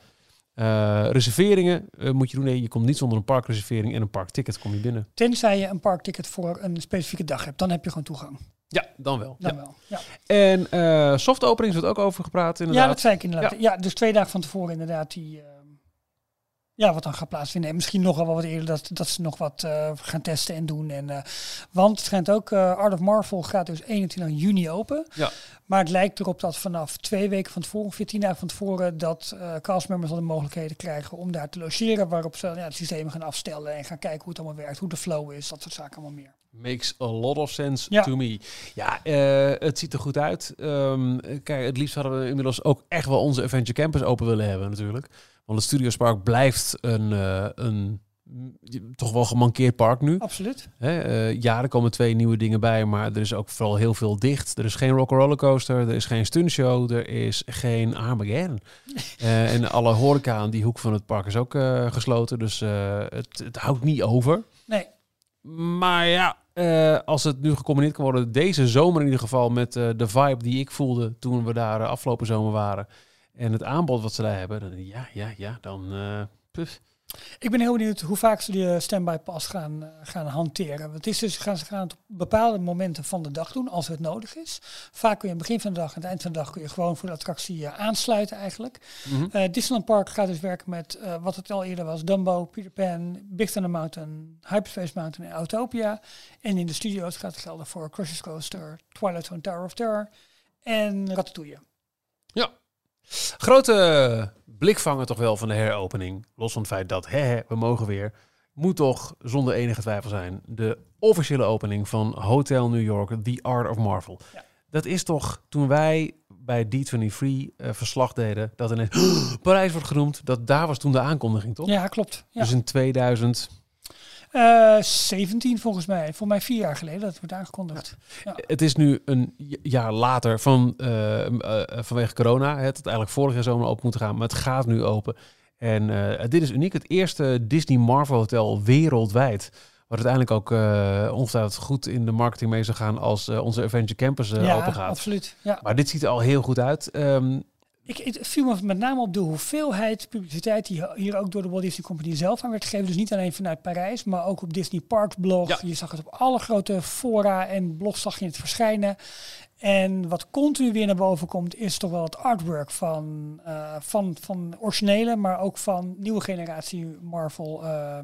Ja. Eh, reserveringen eh, moet je doen. Nee, je komt niet zonder een parkreservering en een parkticket kom je binnen. Tenzij je een parkticket voor een specifieke dag hebt. Dan heb je gewoon toegang. Ja, dan wel. Dan Ja. wel. Ja. En eh soft openings wordt ook over gepraat ja, inderdaad. dat zei ik inderdaad. Ja. dus twee dagen van tevoren inderdaad die... ja, wat dan gaat plaatsvinden. En misschien nog wel wat eerder dat, dat ze nog wat eh, gaan testen en doen. En, eh, want het schijnt ook, eh, Art of Marvel gaat dus 21 juni open. Ja. Maar het lijkt erop dat vanaf twee weken van tevoren, 14 dagen van tevoren, dat castmembers al de mogelijkheden krijgen om daar te logeren. Waarop ze ja, het systeem gaan afstellen en gaan kijken hoe het allemaal werkt, hoe de flow is, dat soort zaken allemaal meer. Makes a lot of sense Ja. to me. Ja, het ziet er goed uit. Ehm, kijk, het liefst hadden we inmiddels ook echt wel onze Adventure Campus open willen hebben natuurlijk. Want het Studios Park blijft een, eh, een toch wel gemankeerd park nu. Absoluut. Hè, eh, ja, er komen twee nieuwe dingen bij, maar er is ook vooral heel veel dicht. Er is geen rock'n'roller coaster, er is geen stuntshow, er is geen Armageddon. [laughs] Eh, en alle horeca aan die hoek van het park is ook gesloten, dus het, het houdt niet over. Nee, Maar ja, als het nu gecombineerd kan worden, deze zomer in ieder geval, met de vibe die ik voelde toen we daar afgelopen zomer waren. En het aanbod wat ze daar hebben, dan, ja, ja, ja, dan... eh, puf. Ik ben heel benieuwd hoe vaak ze die eh, standby pass gaan, eh, gaan hanteren. Want het is dus, gaan, ze gaan het op bepaalde momenten van de dag doen, als het nodig is. Vaak kun je aan het begin van de dag en het eind van de dag kun je gewoon voor de attractie aansluiten eigenlijk. Eh, Disneyland Park gaat dus werken met wat het al eerder was. Dumbo, Peter Pan, Big Thunder Mountain, Hyperspace Mountain en Autopia. En in de studio's gaat het gelden voor Crushers Coaster, Twilight Zone Tower of Terror en Ratatouille. Grote blikvanger toch wel van de heropening. Los van het feit dat, hè, hè, we mogen weer. Moet toch zonder enige twijfel zijn. De officiële opening van Hotel New York, The Art of Marvel. Ja. Dat is toch toen wij bij D23 eh verslag deden. Dat ineens [gasps] Parijs wordt genoemd. Dat daar was toen de aankondiging, toch? Ja, klopt. Ja. Dus in 2000. Eh, 17 volgens mij. Volgens mij vier jaar geleden dat het wordt aangekondigd. Het is nu een jaar later van, eh, eh, vanwege corona. Het had eigenlijk vorig jaar zomer open moeten gaan. Maar het gaat nu open. En eh, dit is uniek. Het eerste Disney Marvel Hotel wereldwijd. Wat uiteindelijk ook ongetwijfeld goed in de marketing mee zou gaan als onze Avenger Campus ja, open gaat. absoluut. Ja. Maar dit ziet er al heel goed uit. Um, ik, het viel me met name op de hoeveelheid publiciteit die hier ook door de Walt Disney Company zelf aan werd gegeven. Dus niet alleen vanuit Parijs, maar ook op Disney Parks blog. Ja. Je zag het op alle grote fora en blogs zag je het verschijnen. En wat continu weer naar boven komt, is toch wel het artwork van, uh, van, van originele, maar ook van nieuwe generatie Marvel uh,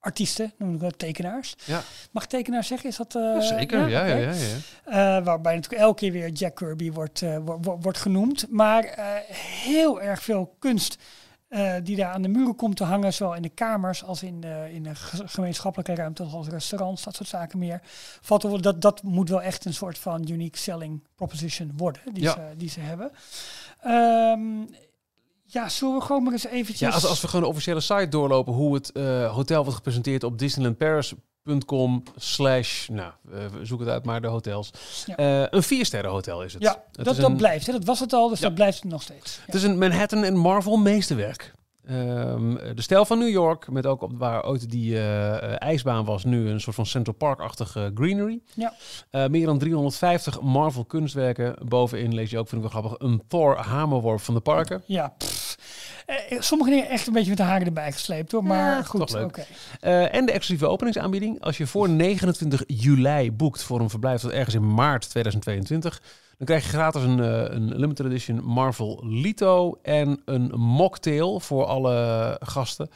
artiesten, noem ik dat, tekenaars. Ja. Mag ik tekenaars zeggen? Is dat, uh, Zeker, ja, ja, ja. ja, Uh, waarbij natuurlijk elke keer weer Jack Kirby wordt, uh, wordt, wordt genoemd. Maar heel erg veel kunst die daar aan de muren komt te hangen, zowel in de kamers als in de, in de gemeenschappelijke ruimte, zoals restaurants, dat soort zaken meer. Valt er, dat, dat moet wel echt een soort van unique selling proposition worden, die, Ja. ze, die ze hebben. Ehm, ja, zullen we gewoon maar eens eventjes... Ja, als, als we gewoon de officiële site doorlopen hoe het eh, hotel wordt gepresenteerd op disneylandparis.com slash, nou, uh, zoek het uit maar, de hotels. Ja. Uh, een viersterren hotel is het. Ja, het dat, dat een, blijft. Hè? Dat was het al, dus Ja. dat blijft het nog steeds. Het is een Manhattan en Marvel meesterwerk. Um, de stijl van New York, met ook op waar ooit die uh, ijsbaan was, nu een soort van Central Park-achtige greenery. Ja. Uh, meer dan 350 Marvel kunstwerken. Bovenin lees je ook, vind ik wel grappig, een Thor hamerworp van de parken. Ja, eh, sommige dingen echt een beetje met de haren erbij gesleept hoor, maar Ja, goed. toch leuk. oké. Uh, en de exclusieve openingsaanbieding. Als je voor 29 juli boekt voor een verblijf tot ergens in maart 2022, dan krijg je gratis een, uh, een limited edition Marvel Lito en een mocktail voor alle gasten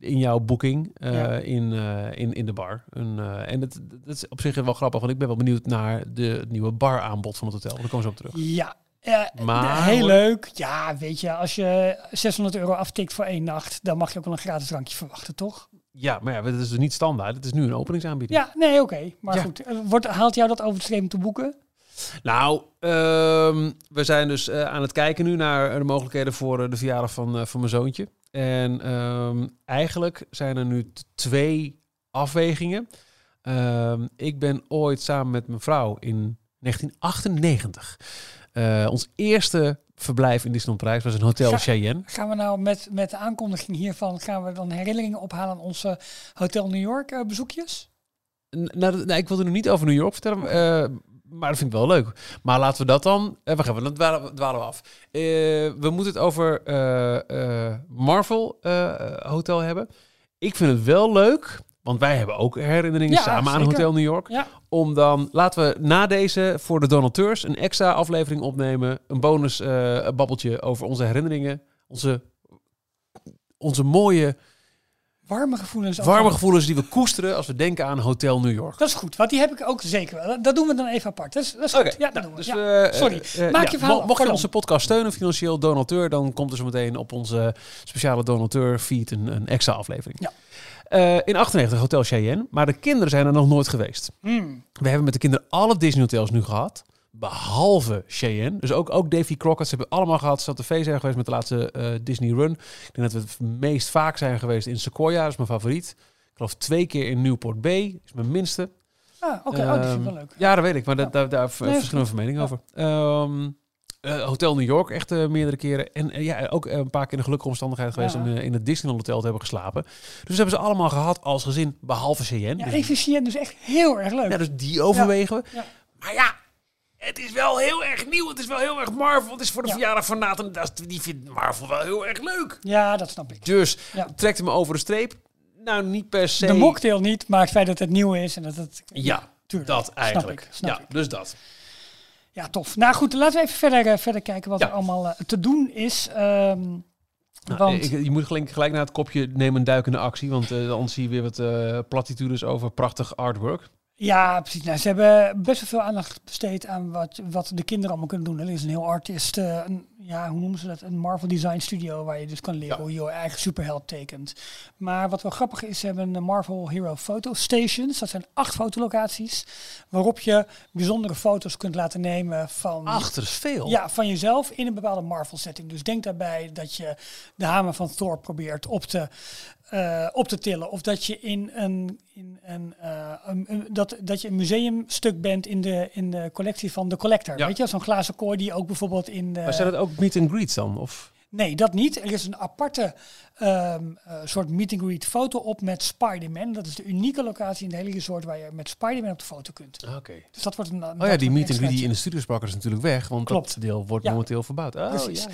in jouw boeking uh, Ja. in, uh, in, in de bar. Een, uh, en dat, dat is op zich wel grappig, want ik ben wel benieuwd naar de het nieuwe baraanbod van het hotel. Daar komen ze op terug. Ja, ja Maar- heel leuk. Ja, weet je, als je 600 euro aftikt voor één nacht, dan mag je ook wel een gratis drankje verwachten, toch? Ja, maar ja, dat is dus niet standaard. Het is nu een openingsaanbieding. Ja, nee, oké. Maar Ja. goed, eh, wordt, haalt jou dat over de streep om te boeken? Nou, ehm, we zijn dus eh, aan het kijken nu naar de mogelijkheden voor eh, de verjaardag van, eh, van mijn zoontje. En ehm, eigenlijk zijn er nu twee afwegingen. Ehm, ik ben ooit samen met mijn vrouw in 1998. eh, ons eerste verblijf in Disneyland Parijs was een hotel Ga- Cheyenne. Gaan we nou met, met de aankondiging hiervan, gaan we dan herinneringen ophalen aan onze Hotel New York bezoekjes? Nou, nee, ik wilde nu niet over New York vertellen, maar dat vind ik wel leuk. Maar laten we dat dan... Uh, wacht even, dan dwalen, we- dwalen we af. Eh, we moeten het over eh, eh, Marvel eh, Hotel hebben. Ik vind het wel leuk, want wij hebben ook herinneringen Ja, samen aan. Hotel New York. Ja. Om dan, laten we na deze voor de donateurs een extra aflevering opnemen. Een bonus eh, babbeltje over onze herinneringen. Onze, onze mooie, Warme gevoelens. warme over- gevoelens die we koesteren als we denken aan Hotel New York. Dat is goed, want die heb ik ook zeker wel. Dat- doen we dan even apart. Dat is, dat is goed. Ja, dat nou, doen we. dus Ja. we, Sorry. eh, eh, Maak je verhaal. Mocht je onze podcast steunen, financieel donateur, dan komt er zo meteen op onze speciale donateur feed een, een extra aflevering. Ja. Eh, in 98 Hotel Cheyenne, maar de kinderen zijn er nog nooit geweest. Hmm. We hebben met de kinderen alle Disney hotels nu gehad. Behalve Cheyenne. Dus ook, ook Davy Crockett. Ze hebben allemaal gehad. Ze hadden tv zijn geweest met de laatste eh, Disney Run. Ik denk dat we het meest vaak zijn geweest in Sequoia. Dat is mijn favoriet. Ik geloof twee keer in Newport Bay. is mijn minste. Ah, oké. Oh, die vind ik wel Ehm, leuk. Ja, dat weet ik. Maar dat, Ja. daar, daar we Nee, verschillende van meningen over. Eh, Hotel New York echt eh, meerdere keren. En ja, ook een paar keer in de gelukkige omstandigheid geweest Ja. om in het Disneyland Hotel te hebben geslapen. Dus hebben ze allemaal gehad als gezin, behalve Cheyenne. Ja, Dus- ik vind Cheyenne dus echt heel erg leuk. ja, dus die overwegen we. Maar ja, het is wel heel erg nieuw. Het is wel heel erg Marvel. Het is voor de Ja. verjaardag van Nathan. Die vindt Marvel wel heel erg leuk. Ja, dat snap ik. Dus Ja. trekt hem over de streep. Nou, niet per se. De mocktail niet, maar het feit dat het nieuw is en dat het... Ja, tuurlijk. dat Snap eigenlijk. ik, snap ja, ik. dus dat. Ja, tof. Nou goed, laten we even verder, eh, verder kijken wat Ja. er allemaal eh, te doen is. Ehm, Nou, want, ik, je moet gelijk, gelijk naar het kopje neem een duikende actie. Want eh anders zie je weer wat eh platitudes over prachtig artwork. Ja, precies. Nou, ze hebben best wel veel aandacht besteed aan wat, wat de kinderen allemaal kunnen doen. Er is een heel artist, eh, een, ja, hoe noemen ze dat? Een Marvel Design Studio, waar je dus kan leren Ja. hoe je je eigen superheld tekent. Maar wat wel grappig is, ze hebben een Marvel Hero Photo Stations. Dat zijn acht fotolocaties, waarop je bijzondere foto's kunt laten nemen van... Achter veel. Ja, van jezelf in een bepaalde Marvel-setting. Dus denk daarbij dat je de hamer van Thor probeert op te, eh, op te tillen. Of dat je in een, in een, eh, een, een- dat, dat je een museumstuk bent in de, in de collectie van de Collector. Ja. Weet je, zo'n glazen kooi die ook bijvoorbeeld in de... Maar zijn het ook meet and greets dan? Of? Nee, dat niet. Er is een aparte ehm, eh, soort meet and greet foto op met Spider-Man. Dat is de unieke locatie in de hele resort waar je met Spider-Man op de foto kunt. Oké. Dus dat wordt een. Oh ja, die meeting die in de studio is natuurlijk weg, want Klopt. dat deel wordt Ja. momenteel verbouwd. Oh, Precies.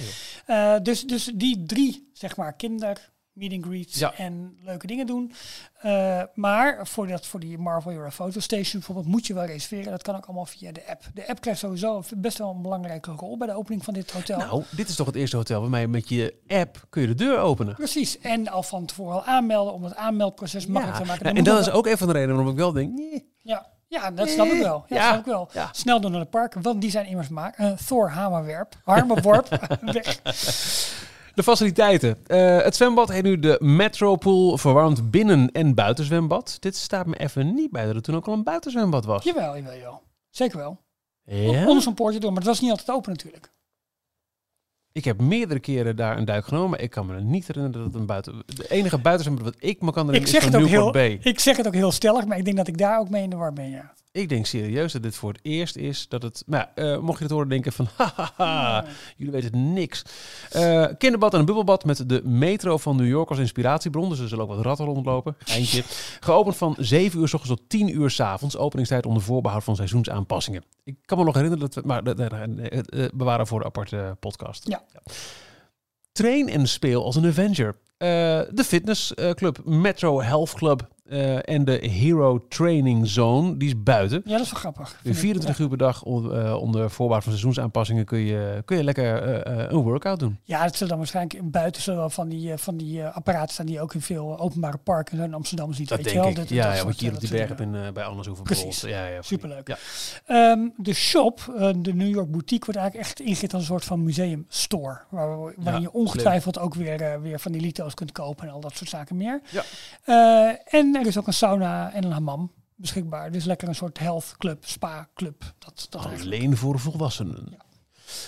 ja, dus, dus die drie, zeg maar, kinder, meet and greets Ja. en leuke dingen doen. Eh, maar voor, dat, voor die Marvel Hero Photo Station bijvoorbeeld moet je wel reserveren. Dat kan ook allemaal via de app. De app krijgt sowieso best wel een belangrijke rol bij de opening van dit hotel. Nou, dit is toch het eerste hotel waarmee met je app kun je de deur openen. Precies. En al van tevoren al aanmelden om het aanmeldproces makkelijk te maken. En dat is ook een van de redenen waarom ik wel denk, nee. Ja, ja dat snap ik wel. Ja, snap ik wel. Ja. Snel door naar de parken, want die zijn immers maak. eh Thor Hamerwerp. Hamerworp. [laughs] [laughs] weg. De faciliteiten. Eh, het zwembad heet nu de Metropool verwarmd binnen- en buitenzwembad. Dit staat me even niet bij dat er toen ook al een buitenzwembad was. Jawel, jawel, jawel. Zeker wel. Ja? Onder zo'n poortje door, maar het was niet altijd open natuurlijk. Ik heb meerdere keren daar een duik genomen, maar ik kan me niet herinneren dat het een buiten... De enige buitenzwembad wat ik me kan Ik herinneren zeg, is het ook heel, Newport Bay. ik zeg het ook heel stellig, maar ik denk dat ik daar ook mee in de war ben, ja. Ik denk serieus dat dit voor het eerst is dat het... Nou, ja, eh, mocht je het horen denken van... [laughs] Hahaha, jullie weten niks. Eh, kinderbad en een bubbelbad met de metro van New York als inspiratiebron. Dus er zullen ook wat ratten rondlopen. [laughs] Eindje. Geopend van 7 uur s ochtends tot 10 uur s avonds. Openingstijd onder voorbehoud van seizoensaanpassingen. Ik kan me nog herinneren dat we... Maar dat, dat, eh, bewaren voor de aparte podcast. Ja. Train en speel als een Avenger. De fitnessclub Metro Health Club eh, en de Hero Training Zone, die is buiten. Ja, dat is wel grappig. Dus vind ik. 24 uur per dag eh, onder voorbaat van seizoensaanpassingen kun je, kun je lekker eh, een workout doen. Ja, het zullen dan waarschijnlijk buiten zullen wel van die, van die apparaten staan die je ook in veel openbare parken in Amsterdam ziet. Dat weet je denk wel. ik. Dat- ja, dat ja, wat je hier op die dat berg hebt in, bij Andershoeven Precies. Ja, ja, Superleuk. Ja. Ehm, de shop, de New York boutique, wordt eigenlijk echt ingericht als een soort van museumstore. Waar, waarin Ja, je ongetwijfeld ook weer, weer van die lito's kunt kopen en al dat soort zaken meer. Ja. Eh, en er is ook een sauna en een hammam beschikbaar. Dus lekker een soort health club, spa club. Dat. Alleen voor volwassenen.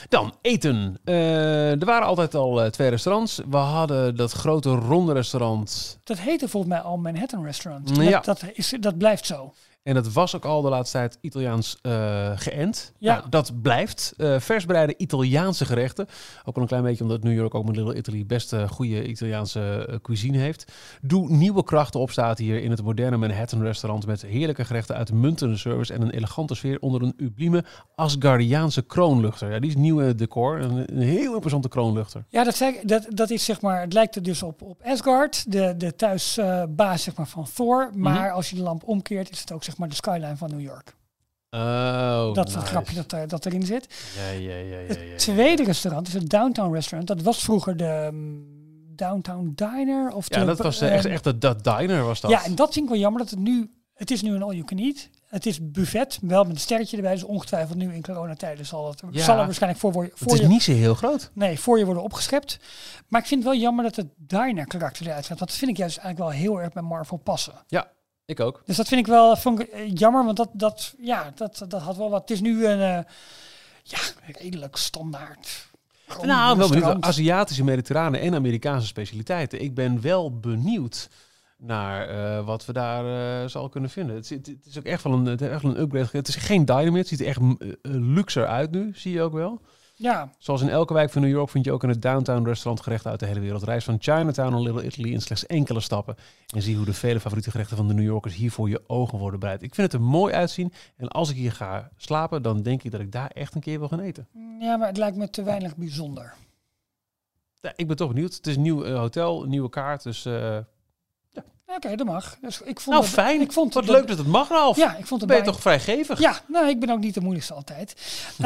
Dan eten. Eh, er waren altijd al eh, twee restaurants. We hadden dat grote ronde restaurant. Dat heette volgens mij al Manhattan Restaurant. Ja. Dat, dat, is, dat blijft zo. En dat was ook al de laatste tijd Italiaans eh, geënt. Ja. Nou, dat blijft. Eh vers bereide Italiaanse gerechten. Ook al een klein beetje omdat New York ook met Little Italy best eh, goede Italiaanse eh, cuisine heeft. Doe nieuwe krachten op staat hier in het moderne Manhattan restaurant met heerlijke gerechten uit muntende service en een elegante sfeer onder een sublieme Asgardiaanse kroonluchter. Ja, die is nieuw decor. Een, een heel imposante kroonluchter. Ja, dat, zei, dat, dat is zeg maar, het lijkt er dus op, op Asgard, de, de thuisbaas zeg maar, van Thor. Maar als je de lamp omkeert, is het ook zeg maar de skyline van New York. Oh, dat is het grapje dat, er- dat erin zit. Ja, ja, ja, ja, ja, Het ja. tweede restaurant is het Downtown Restaurant. Dat was vroeger de mm, Downtown Diner. Of Ja, de, dat was eh, echt, en- echt dat, dat diner was dat. Ja, en dat vind ik wel jammer dat het nu... Het is nu een all-you-can-eat. Het is buffet, wel met een sterretje erbij. Dus ongetwijfeld nu in coronatijden zal het Ja. zal er waarschijnlijk voor, voor, voor het is je... niet zo heel groot. Nee, voor je worden opgeschept. Maar ik vind het wel jammer dat het diner karakter eruit gaat. Dat vind ik juist eigenlijk wel heel erg bij Marvel passen. Ik ook. Dus dat vind ik wel vond ik, eh, jammer, want dat, dat, ja, dat, dat had wel wat. Het is nu een eh, ja, redelijk standaard. Nou, wel benieuwd. Aziatische, mediterrane en Amerikaanse specialiteiten. Ik ben wel benieuwd naar eh, wat we daar eh zal kunnen vinden. Het, is- het, het is ook echt wel een, het is echt wel een upgrade. Het is geen diner, het ziet er echt eh, luxer uit nu, zie je ook wel. Ja, Zoals in elke wijk van New York vind je ook in het downtown restaurant gerechten uit de hele wereld. Reis van Chinatown naar Little Italy in slechts enkele stappen. En zie hoe de vele favoriete gerechten van de New Yorkers hier voor je ogen worden bereid. Ik vind het er mooi uitzien. En als ik hier ga slapen, dan denk ik dat ik daar echt een keer wil gaan eten. ja, maar het lijkt me te weinig bijzonder. Ja, ik ben toch benieuwd. Het is een nieuw eh, hotel, nieuwe kaart. Dus eh, Oké, dat mag. Dus ik vond nou, dat- fijn. Ik vond Wat dat- leuk dat het mag, Ralf. Ja, ik vond het ben je bij- toch vrijgevig? Ja, nou, ik ben ook niet de moeilijkste altijd. [laughs] Eh,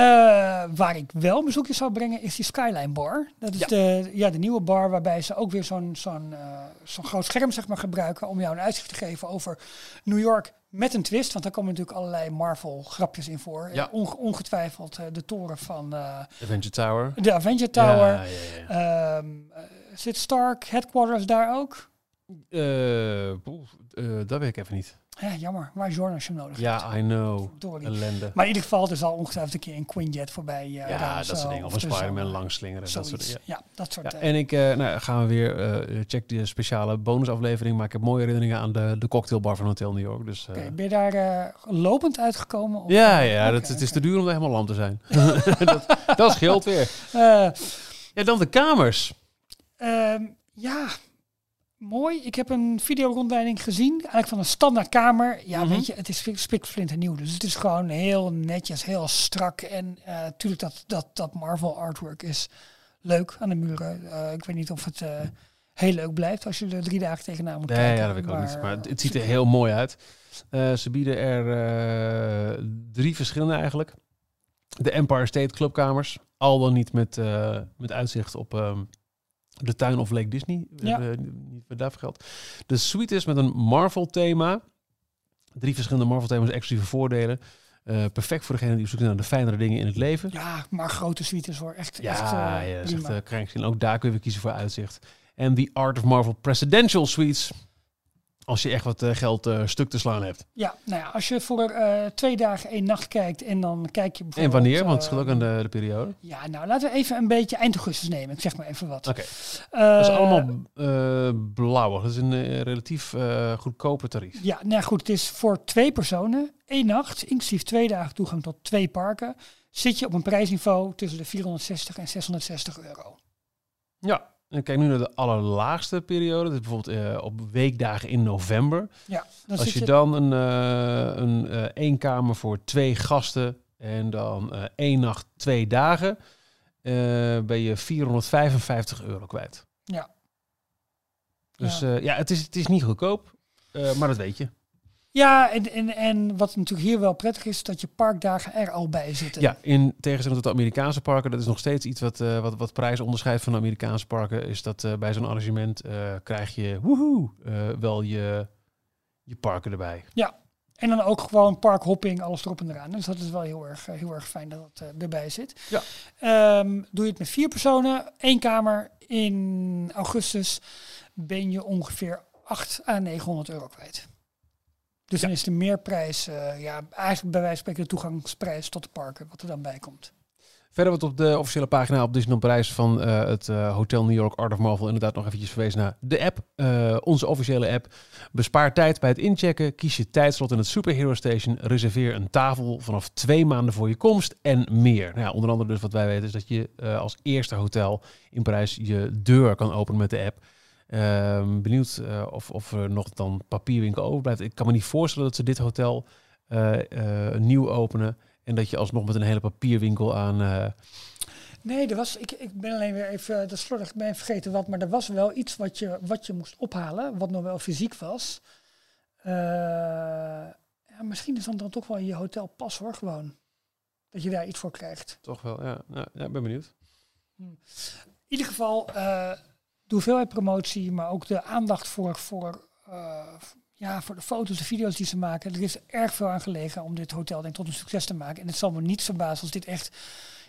waar ik wel bezoekjes zou brengen is die Skyline Bar. Dat is Ja. De, ja, de nieuwe bar waarbij ze ook weer zo'n zo'n eh, zo'n groot scherm zeg maar, gebruiken om jou een uitzicht te geven over New York met een twist. Want daar komen natuurlijk allerlei Marvel grapjes in voor. Ja. Eh, onge- ongetwijfeld eh, de toren van eh, Adventure Tower. de Avenger Tower. Ja, ja, ja. Ehm, eh, zit Stark Headquarters daar ook? Eh, eh, dat weet ik even niet. Ja, jammer. Waar Jorn als je hem nodig hebt? Ja, I know. Verdorie. Ellende. Maar in ieder geval, er zal ongetwijfeld een keer een Quinjet voorbij uh, ja, dat soort dingen. Of een Spider-Man langslingeren. Dat soort, ja. Ja, dat soort Ja, eh, en ik eh, nou, gaan we weer eh check die speciale bonusaflevering. Maar ik heb mooie herinneringen aan de, de cocktailbar van Hotel New York. Dus, eh, Oké, ben je daar eh, lopend uitgekomen? Of, ja, eh, ja dat, het is te duur om er helemaal lam te zijn. [laughs] [laughs] dat, dat scheelt weer. Eh, Ja, dan de kamers. Ehm, ja, mooi. Ik heb een videorondleiding gezien, eigenlijk van een standaard kamer. Ja, Mhm. weet je, het is spiksplinternieuw. Dus het is gewoon heel netjes, heel strak. En natuurlijk dat, dat, dat Marvel artwork is leuk aan de muren. Eh, ik weet niet of het eh, heel leuk blijft als je er drie dagen tegenaan moet Nee, kijken. ja, dat weet ik ook niet. Maar het, ziet er heel mooi uit. Eh, ze bieden er eh, drie verschillende eigenlijk. De Empire State Clubkamers. Al dan niet met, eh, met uitzicht op ehm, de tuin of Lake Disney. Ja. Niet daarvoor geldt. De suite is met een Marvel thema. Drie verschillende Marvel thema's, exclusieve voordelen. Eh, perfect voor degene die op zoek is naar de fijnere dingen in het leven. Ja, maar grote suites hoor. Echt, Ja, echt eh, ja, prima. uh, krankzinnig. Ook daar kun je weer kiezen voor uitzicht. En The Art of Marvel Presidential Suites. Als je echt wat eh, geld eh, stuk te slaan hebt. Ja, nou ja, als je voor eh, twee dagen één nacht kijkt en dan kijk je En bijvoorbeeld... wanneer? Want het ook aan de, de periode. Ja, nou laten we even een beetje eind augustus nemen. Ik zeg maar even wat. Oké. Dat is allemaal blauwig. Dat is een relatief goedkope tarief. Ja, nou ja, goed. Het is voor twee personen, één nacht, inclusief twee dagen toegang tot twee parken. Zit je op een prijsniveau tussen de 460 en 660 euro. Ja. En kijk nu naar de allerlaagste periode. Dat is bijvoorbeeld eh, op weekdagen in november. Ja, dan Als je je, dan een, eh een eh, één kamer voor twee gasten en dan één nacht, twee dagen, ben je 455 euro kwijt. Ja. Dus Ja. het, is, het is niet goedkoop, maar dat weet je. Ja, en, en, en wat natuurlijk hier wel prettig is, dat je parkdagen er al bij zitten. Ja, in tegenstelling tot de Amerikaanse parken, dat is nog steeds iets wat, eh, wat, wat prijs onderscheidt van de Amerikaanse parken, is dat eh, bij zo'n arrangement eh, krijg je woehoe, eh, wel je, je parken erbij. En dan ook gewoon parkhopping, alles erop en eraan. Dus dat is wel heel erg, heel erg fijn dat het eh, erbij zit. Ja. Ehm, doe je het met vier personen, één kamer in augustus, ben je ongeveer 8 à 900 euro kwijt. Dus dan is de meerprijs, eh, ja, eigenlijk bij wijze van spreken de toegangsprijs tot de parken, wat er dan bij komt. Verder wordt op de officiële pagina op Disneyland Parijs van eh, het eh, Hotel New York Art of Marvel inderdaad nog eventjes verwezen naar de app. Onze officiële app. Bespaar tijd bij het inchecken. Kies je tijdslot in het Superhero Station. Reserveer een tafel vanaf twee maanden voor je komst en meer. Nou ja, onder andere dus wat wij weten is dat je als eerste hotel in Parijs je deur kan openen met de app. Ehm, benieuwd eh, of, of er nog dan papierwinkel overblijft. Ik kan me niet voorstellen dat ze dit hotel eh, eh, nieuw openen. En dat je alsnog met een hele papierwinkel aan... eh, Nee, er was, ik, ik ben alleen weer even, dat slordig, ik ben even vergeten wat, maar er was wel iets wat je, wat je moest ophalen, wat nog wel fysiek was. Eh, ja, misschien is dat dan toch wel in je hotelpas hoor, gewoon. Dat je daar iets voor krijgt. toch wel, ja. Ja, ja, ik ben benieuwd. In ieder geval, eh de hoeveelheid promotie, maar ook de aandacht voor, voor, eh, ja, voor de foto's, de video's die ze maken. Er is erg veel aan gelegen om dit hotel denk, ik, tot een succes te maken. En het zal me niet verbazen als dit echt,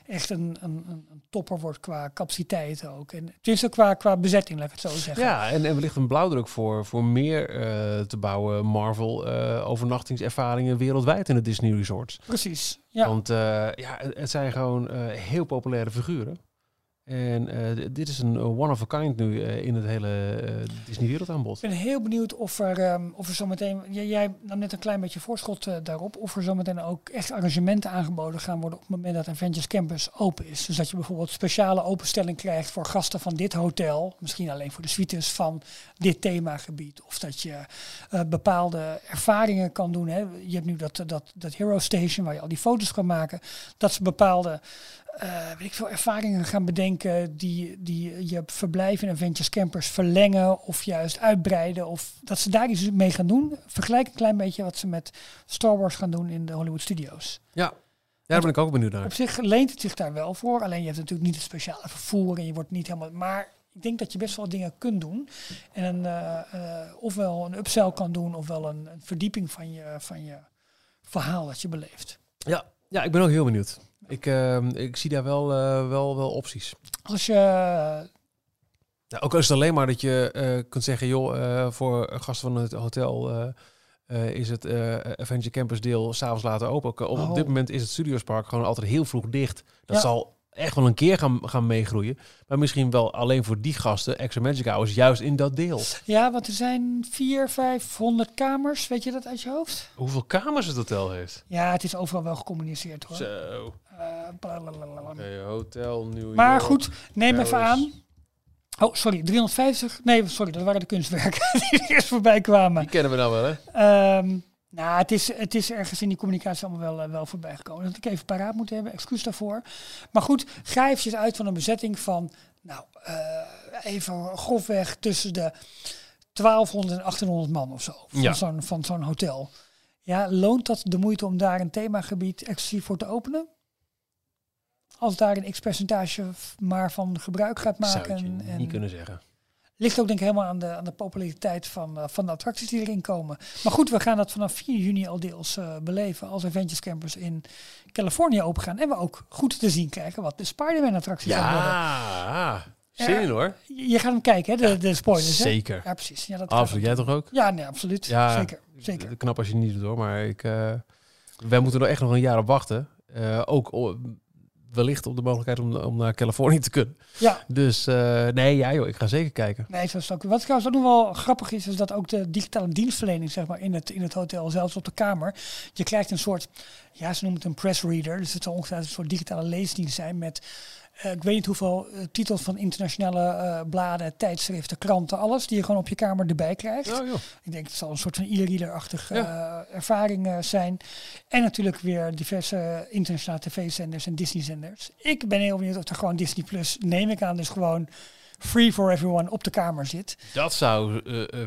echt een, een, een topper wordt qua capaciteit ook. En tenminste qua, qua bezetting, laat ik het zo zeggen. Ja, en, en wellicht een blauwdruk voor, voor meer eh, te bouwen Marvel eh, overnachtingservaringen wereldwijd in de Disney Resorts. Precies. Ja. Want ja, het, het zijn gewoon heel populaire figuren. En eh, dit is een eh, one of a kind nu eh, in het hele eh, Disney wereldaanbod. Ik ben heel benieuwd of er, ehm, of er zometeen, jij, jij nam net een klein beetje voorschot daarop, of er zometeen ook echt arrangementen aangeboden gaan worden op het moment dat Avengers Campus open is. Dus dat je bijvoorbeeld speciale openstelling krijgt voor gasten van dit hotel, misschien alleen voor de suites van dit themagebied. Of dat je bepaalde ervaringen kan doen. Hè. Je hebt nu dat, dat, dat Hero Station waar je al die foto's kan maken. Dat ze bepaalde eh, weet ik veel, ervaringen gaan bedenken die, die je verblijf in Adventures Campers verlengen of juist uitbreiden. Of dat ze daar iets mee gaan doen. Vergelijk een klein beetje wat ze met Star Wars gaan doen in de Hollywood Studios. Ja. ja, daar ben ik ook benieuwd naar. Op zich leent het zich daar wel voor. Alleen je hebt natuurlijk niet het speciale vervoer en je wordt niet helemaal... Maar ik denk dat je best wel dingen kunt doen. En een, eh, eh, ofwel een upsell kan doen ofwel een, een verdieping van je, van je verhaal dat je beleeft. Ja, ja, ik ben ook heel benieuwd. Ik, eh, ik zie daar wel, eh, wel, wel opties. Als je Ja, ook al is het alleen maar dat je eh, kunt zeggen, joh, eh, voor gasten van het hotel is het Avenger Campus deel s'avonds later open. Op, Oh. op dit moment is het Studiospark gewoon altijd heel vroeg dicht. Dat Ja. zal echt wel een keer gaan, gaan meegroeien. Maar misschien wel alleen voor die gasten extra Magic Hours juist in dat deel. Ja, want er zijn vier, vijfhonderd kamers. Weet je dat uit je hoofd? Hoeveel kamers het hotel heeft? Ja, het is overal wel gecommuniceerd hoor. Zo. Eh, hotel New Maar York. goed, neem even aan. Oh, sorry, 350. Nee, sorry, dat waren de kunstwerken [laughs] die eerst voorbij kwamen. Die kennen we nou wel, hè? Ehm, nou, het is, het is ergens in die communicatie allemaal wel, eh, wel voorbij gekomen. Dat ik even paraat moeten hebben, excuus daarvoor. Maar goed, ga eventjes uit van een bezetting van, nou, eh, even grofweg tussen de 1200 en 1800 man of zo. Van Ja. zo'n van zo'n hotel. Ja, loont dat de moeite om daar een themagebied exclusief voor te openen? Als daar een x-percentage maar van gebruik gaat Zou maken. het je en, niet kunnen zeggen. Ligt ook denk ik helemaal aan de, aan de populariteit van, eh, van de attracties die erin komen. Maar goed, we gaan dat vanaf 4 juni al deels eh, beleven als Adventures Campers in Californië opengaan. En we ook goed te zien krijgen wat de Spider-Man attracties gaan worden. Ja, zin in hoor. Je gaat hem kijken, hè, de, de spoilers. hè? Zeker. Ja, precies. Ja, dat gaat Absoluut. Jij ook. toch ook? Ja, nee, absoluut. Ja, zeker. zeker. Knap als je het niet doet hoor, maar ik, eh, wij moeten er echt nog een jaar op wachten. Eh, ook wellicht op de mogelijkheid om, om naar Californië te kunnen. Ja, Dus eh, nee, ja joh, ik ga zeker kijken. nee, zo is ook. Wat trouwens ook nog wel grappig is, is dat ook de digitale dienstverlening zeg maar, in, het, in het hotel, zelfs op de kamer, je krijgt een soort, ja, ze noemen het een press reader. Dus het zal ongetwijfeld een soort digitale leesdienst zijn met, eh, ik weet niet hoeveel eh, titels van internationale eh, bladen, tijdschriften, kranten, alles, die je gewoon op je kamer erbij krijgt. Oh. Ik denk het zal een soort van e-reader-achtige ervaring zijn. En natuurlijk weer diverse internationale tv-zenders en Disney-zenders. Ik ben heel benieuwd of er gewoon Disney Plus, neem ik aan, dus gewoon free for everyone op de kamer zit. Dat zou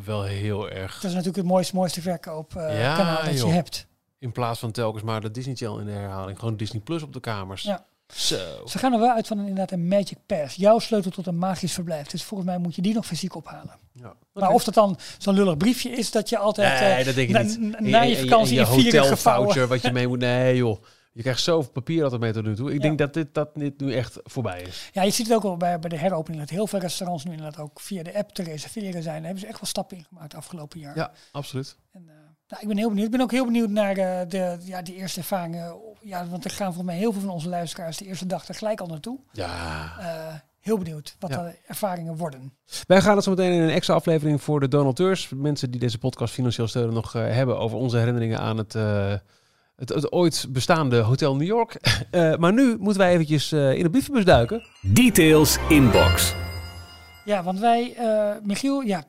wel heel erg, Dat is natuurlijk het mooiste, mooiste verkoopkanaal Ja, dat joh. je hebt. in plaats van telkens maar de Disney Channel in de herhaling, gewoon Disney Plus op de kamers. Ja. Zo. Ze gaan er wel uit van een, inderdaad een Magic Pass. Jouw sleutel tot een magisch verblijf. Dus volgens mij moet je die nog fysiek ophalen. Ja. Maar of dat dan zo'n lullig briefje is dat je altijd Nee, eh, dat denk ik na, niet. na- je vakantie in gevouwen. hotelvoucher wat je [laughs] mee moet. Nee joh. Je krijgt zoveel papier altijd mee tot nu toe. Ik Ja. denk dat dit, dat dit nu echt voorbij is. Ja, je ziet het ook wel bij, bij de heropening dat heel veel restaurants nu inderdaad ook via de app te reserveren zijn. Daar hebben ze echt wel stappen in gemaakt afgelopen jaar. Ja, absoluut. En, eh, nou, ik ben heel benieuwd. Ik ben ook heel benieuwd naar eh, de, ja, die eerste ervaringen. Ja, want er gaan volgens mij heel veel van onze luisteraars de eerste dag er gelijk al naartoe. Ja. Eh, heel benieuwd wat Ja. de ervaringen worden. Wij gaan het zo meteen in een extra aflevering voor de donateurs. Mensen die deze podcast financieel steunen nog eh, hebben over onze herinneringen aan het, eh, het, het ooit bestaande Hotel New York. [laughs] Eh, maar nu moeten wij eventjes eh, in de brievenbus duiken. Details inbox. Ja, want wij, eh, Michiel, ja,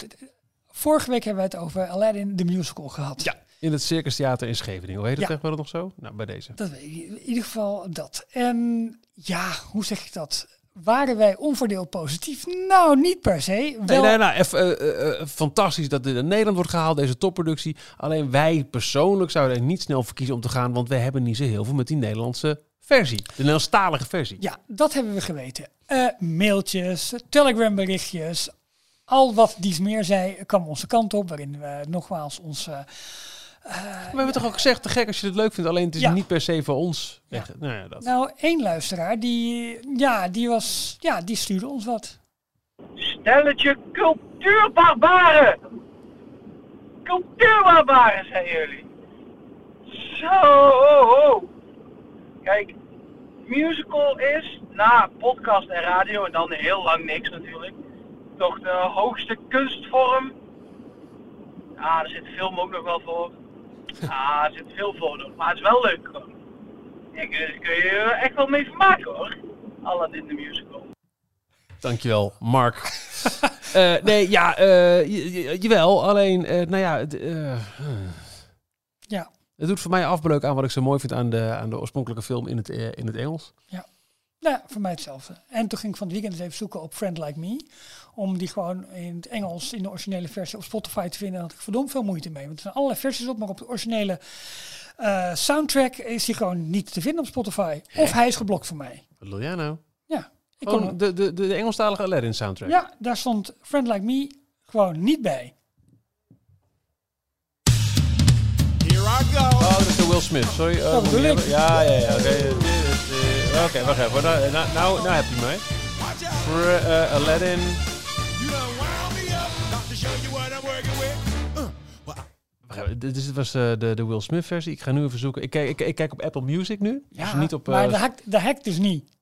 vorige week hebben we het over Aladdin the Musical gehad. Ja. In het Circus Theater in Scheveningen. Hoe heet het Ja. tegenwoordig nog zo? Nou, bij deze. Dat weet ik. In ieder geval dat. En ja, hoe zeg ik dat? Waren wij onverdeeld positief? Nou, niet per se. Nee, Wel, nee, nou, eff- eh, eh, eh, fantastisch dat dit in Nederland wordt gehaald, deze topproductie. Alleen wij persoonlijk zouden er niet snel voor kiezen om te gaan, want we hebben niet zo heel veel met die Nederlandse versie. De Nederlandstalige versie. Ja, dat hebben we geweten. Mailtjes, telegram berichtjes, al wat dies meer zei, kwam onze kant op. Waarin we nogmaals ons... eh, We hebben toch ook gezegd, te gek als je het leuk vindt, alleen het is Ja. niet per se voor ons. Echt, nou ja, dat. nou, één luisteraar, die, ja, die, was, ja, die stuurde ons wat. Stelletje cultuurbarbaren! Cultuurbarbaren, zijn jullie. Zo! Kijk, musical is, na podcast en radio, en dan heel lang niks natuurlijk, toch de hoogste kunstvorm. Ja, er zit film ook nog wel voor. Ja, er zit veel voor nog, maar het is wel leuk. Ik eh, kun je er echt wel mee vermaken hoor. Aladdin de musical. Dankjewel, Mark. [laughs] Eh, nee, ja, eh, j- jawel. Alleen, eh, nou ja, het, eh, Ja, het doet voor mij afbreuk aan wat ik zo mooi vind aan de, aan de oorspronkelijke film in het, eh, in het Engels. nou, voor mij hetzelfde. En toen ging ik van het weekend eens even zoeken op Friend Like Me. Om die gewoon in het Engels, in de originele versie op Spotify te vinden. Daar had ik verdomd veel moeite mee. Want er zijn allerlei versies op, maar op de originele eh, soundtrack is die gewoon niet te vinden op Spotify. Of hij is geblokt voor mij. Wat wil jij nou? Ja, ik kon Gewoon de, de, de, Engelstalige Aladdin soundtrack. ja, daar stond Friend Like Me gewoon niet bij. Oh, dat is de Will Smith. Sorry. Dat moet bedoel ik ik. hebben? Ja, ja, ja. Oké, Oké, wacht even. Nou, nou, nou, heb je mij. Fr- eh, Aladdin. Even, Dit was eh, de, de Will Smith versie. Ik ga nu even zoeken. Ik kijk, ik, ik kijk op Apple Music nu. dus niet op... eh, maar dat hakt, dat hakt dus niet.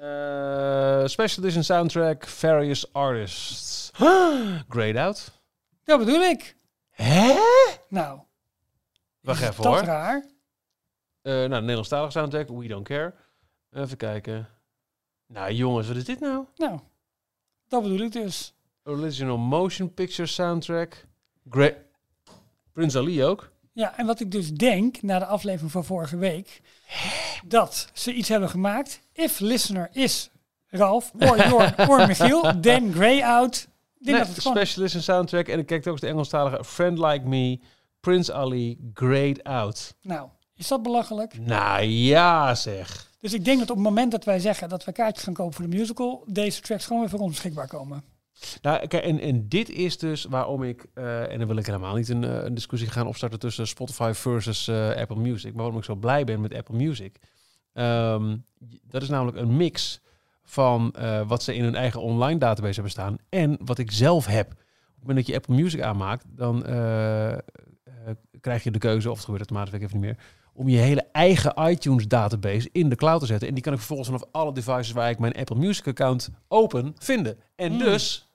Eh, special edition soundtrack, various artists. [gasps] Grayed out. Dat bedoel ik. Hè? Nou, Wacht even dat hoor. raar? Eh nou, Nederlandstalige soundtrack, We Don't Care. Even kijken. Nou jongens, wat is dit nou? Nou, dat bedoel ik dus. Original motion picture soundtrack. Gra Prince Ali ook. Ja, en wat ik dus denk, na de aflevering van vorige week, dat ze iets hebben gemaakt. If listener is Ralf, or Jorn, [laughs] or Michiel, then Grey out. Nee, dat het gewoon... special edition soundtrack. En ik kijk ook eens de Engelstalige Friend Like Me, Prince Ali, Grayed Out. Nou, is dat belachelijk? Nou ja zeg. Dus ik denk dat op het moment dat wij zeggen dat we kaartjes gaan kopen voor de musical, deze tracks gewoon weer voor ons beschikbaar komen. Nou, kijk, en, en dit is dus waarom ik, eh, en dan wil ik helemaal niet een, eh, een discussie gaan opstarten tussen Spotify versus eh, Apple Music, maar waarom ik zo blij ben met Apple Music. Ehm, dat is namelijk een mix van wat ze in hun eigen online database hebben staan en wat ik zelf heb. Op het moment dat je Apple Music aanmaakt, dan krijg je de keuze, of het gebeurt automatisch, weet ik even niet meer, om je hele eigen iTunes database in de cloud te zetten. En die kan ik vervolgens vanaf alle devices waar ik mijn Apple Music account open vinden. En Mm. dus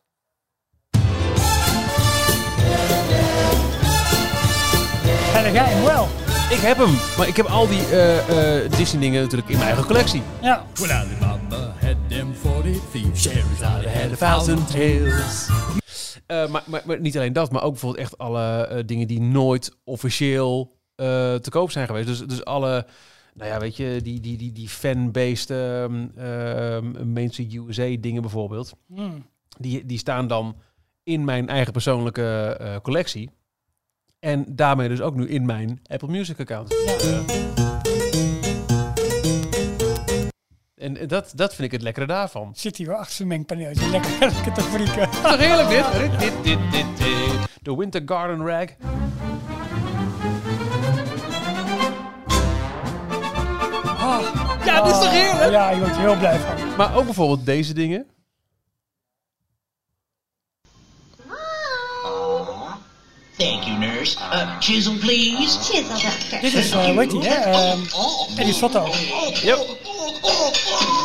En hem wel. Ik heb hem, maar ik heb al die eh, eh, Disney dingen natuurlijk in mijn eigen collectie. Ja, Well, Alibaba had them 40 thieves. Sherazade had a thousand tales. Eh, maar, maar, maar niet alleen dat, maar ook bijvoorbeeld echt alle eh, dingen die nooit officieel eh, te koop zijn geweest. Dus, dus alle, nou ja, weet je, die, die, die, die fan-based ehm ehm, Mainstream USA dingen bijvoorbeeld. Hmm. Die, die staan dan in mijn eigen persoonlijke eh, collectie. En daarmee dus ook nu in mijn Apple Music account. Ja. En dat, dat vind ik het lekkere daarvan. zit hier hoor, achter zijn mengpaneeltje. [laughs] Lekker, lekker te frieken. Toch heerlijk dit? Dit, dit, dit, dit, dit. De Winter Garden Rag. Oh, Ja, dit is toch heerlijk? Ja, je wordt er heel blij van. Maar ook bijvoorbeeld deze dingen. Thank you, nurse. Uh, chisel, please. Chisel, doctor. Dit is, uh, weet je, hè? ehm Eddie Sotto. Yep.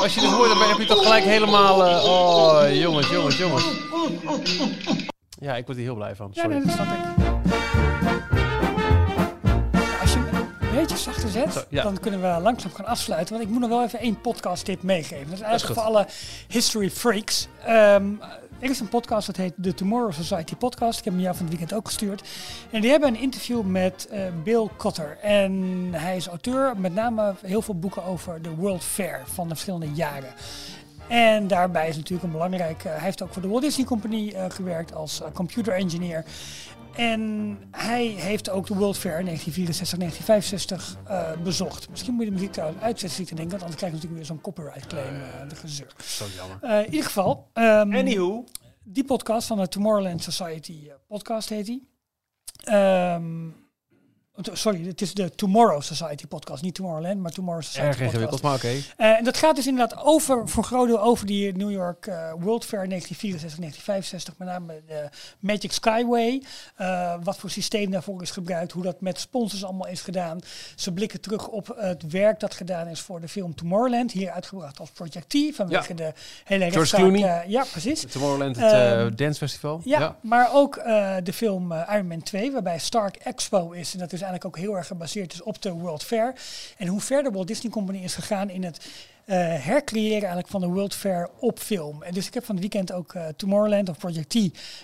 Als je dit hoort, dan heb je toch gelijk helemaal... eh, oh, jongens, jongens, jongens. Ja, ik word hier heel blij van. Ja, Sorry. nee, dat snap ik. Ja, Als je hem een beetje zachter zet, Zo, ja. dan kunnen we langzaam gaan afsluiten. Want ik moet nog wel even één podcast tip meegeven. Dat is eigenlijk voor alle history freaks. Ehm, er is een podcast dat heet The Tomorrow Society Podcast. Ik heb hem jou van het weekend ook gestuurd. En die hebben een interview met eh, Bill Cotter. En hij is auteur, met name heel veel boeken over de World Fair van de verschillende jaren. En daarbij is natuurlijk een belangrijk. hij heeft ook voor de Walt Disney Company eh, gewerkt als eh, computer engineer. En hij heeft ook de World Fair 1964, 1965 eh, bezocht. Misschien moet je de muziek trouwens uitzetten, te denken, want anders krijg je natuurlijk weer zo'n copyright claim. eh, de gezeur. Zo jammer. In ieder geval, ehm, Anywho. die podcast van de Tomorrowland Society podcast heet die. T- sorry, het is de Tomorrow Society podcast. Niet Tomorrowland, maar Tomorrow Society Erg ingewikkeld, maar oké. En dat gaat dus inderdaad over, voor een groot deel over die New York eh, World Fair 1964, 1965, met name de Magic Skyway. eh, wat voor systeem daarvoor is gebruikt, hoe dat met sponsors allemaal is gedaan. Ze blikken terug op het werk dat gedaan is voor de film Tomorrowland, hier uitgebracht als Project T, vanwege Ja. de hele rechtszaak, eh, ja, precies. Tomorrowland, het eh, Ehm, Dance Festival. Ja, maar ook de film Iron Man 2, waarbij Stark Expo is. En dat is eigenlijk ook heel erg gebaseerd is op de World Fair. En hoe verder Walt Disney Company is gegaan in het eh, hercreëren eigenlijk van de World Fair op film. En dus ik heb van het weekend ook eh, Tomorrowland of Project T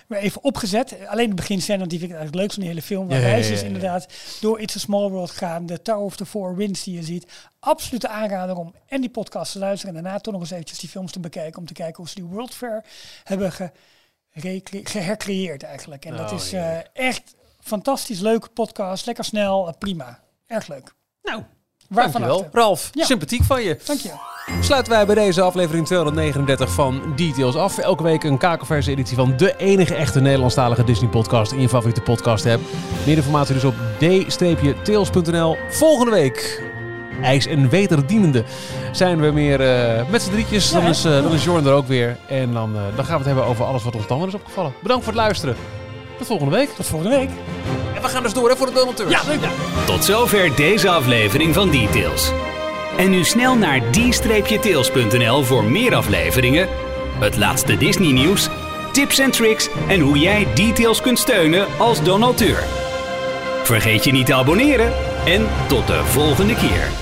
weer even opgezet. Alleen de beginscène, want die vind ik eigenlijk leuk van die hele film. Ja, ja, ze dus ja, ja. inderdaad door It's a Small World gaan. De Tower of the Four Winds die je ziet. Absolute aanrader om en die podcast te luisteren. En daarna toch nog eens eventjes die films te bekijken. Om te kijken hoe ze die World Fair hebben ge gehercreëerd eigenlijk. En dat Oh, is eh, echt fantastisch leuke podcast. Lekker snel, eh, prima. Erg leuk. Nou, Waarvan dankjewel. Ralf, Ja. sympathiek van je. Dank je. Sluiten wij bij deze aflevering 239 van Details af. Elke week een kakelverse editie van de enige echte Nederlandstalige Disney podcast in je favoriete podcast app. Meer informatie dus op d-tails.nl. Volgende week, ijs en wederdienende, zijn we meer eh, met z'n drietjes. Dan is, eh, dan is Jorn er ook weer. En dan, eh, dan gaan we het hebben over alles wat ons dan is opgevallen. Bedankt voor het luisteren. Tot volgende week. Tot volgende week. En we gaan dus door hè, voor de donateurs. Ja, leuk. Tot zover deze aflevering van Details. En nu snel naar d-tails.nl voor meer afleveringen, het laatste Disney nieuws, tips en tricks en hoe jij Details kunt steunen als donateur. Vergeet je niet te abonneren en tot de volgende keer.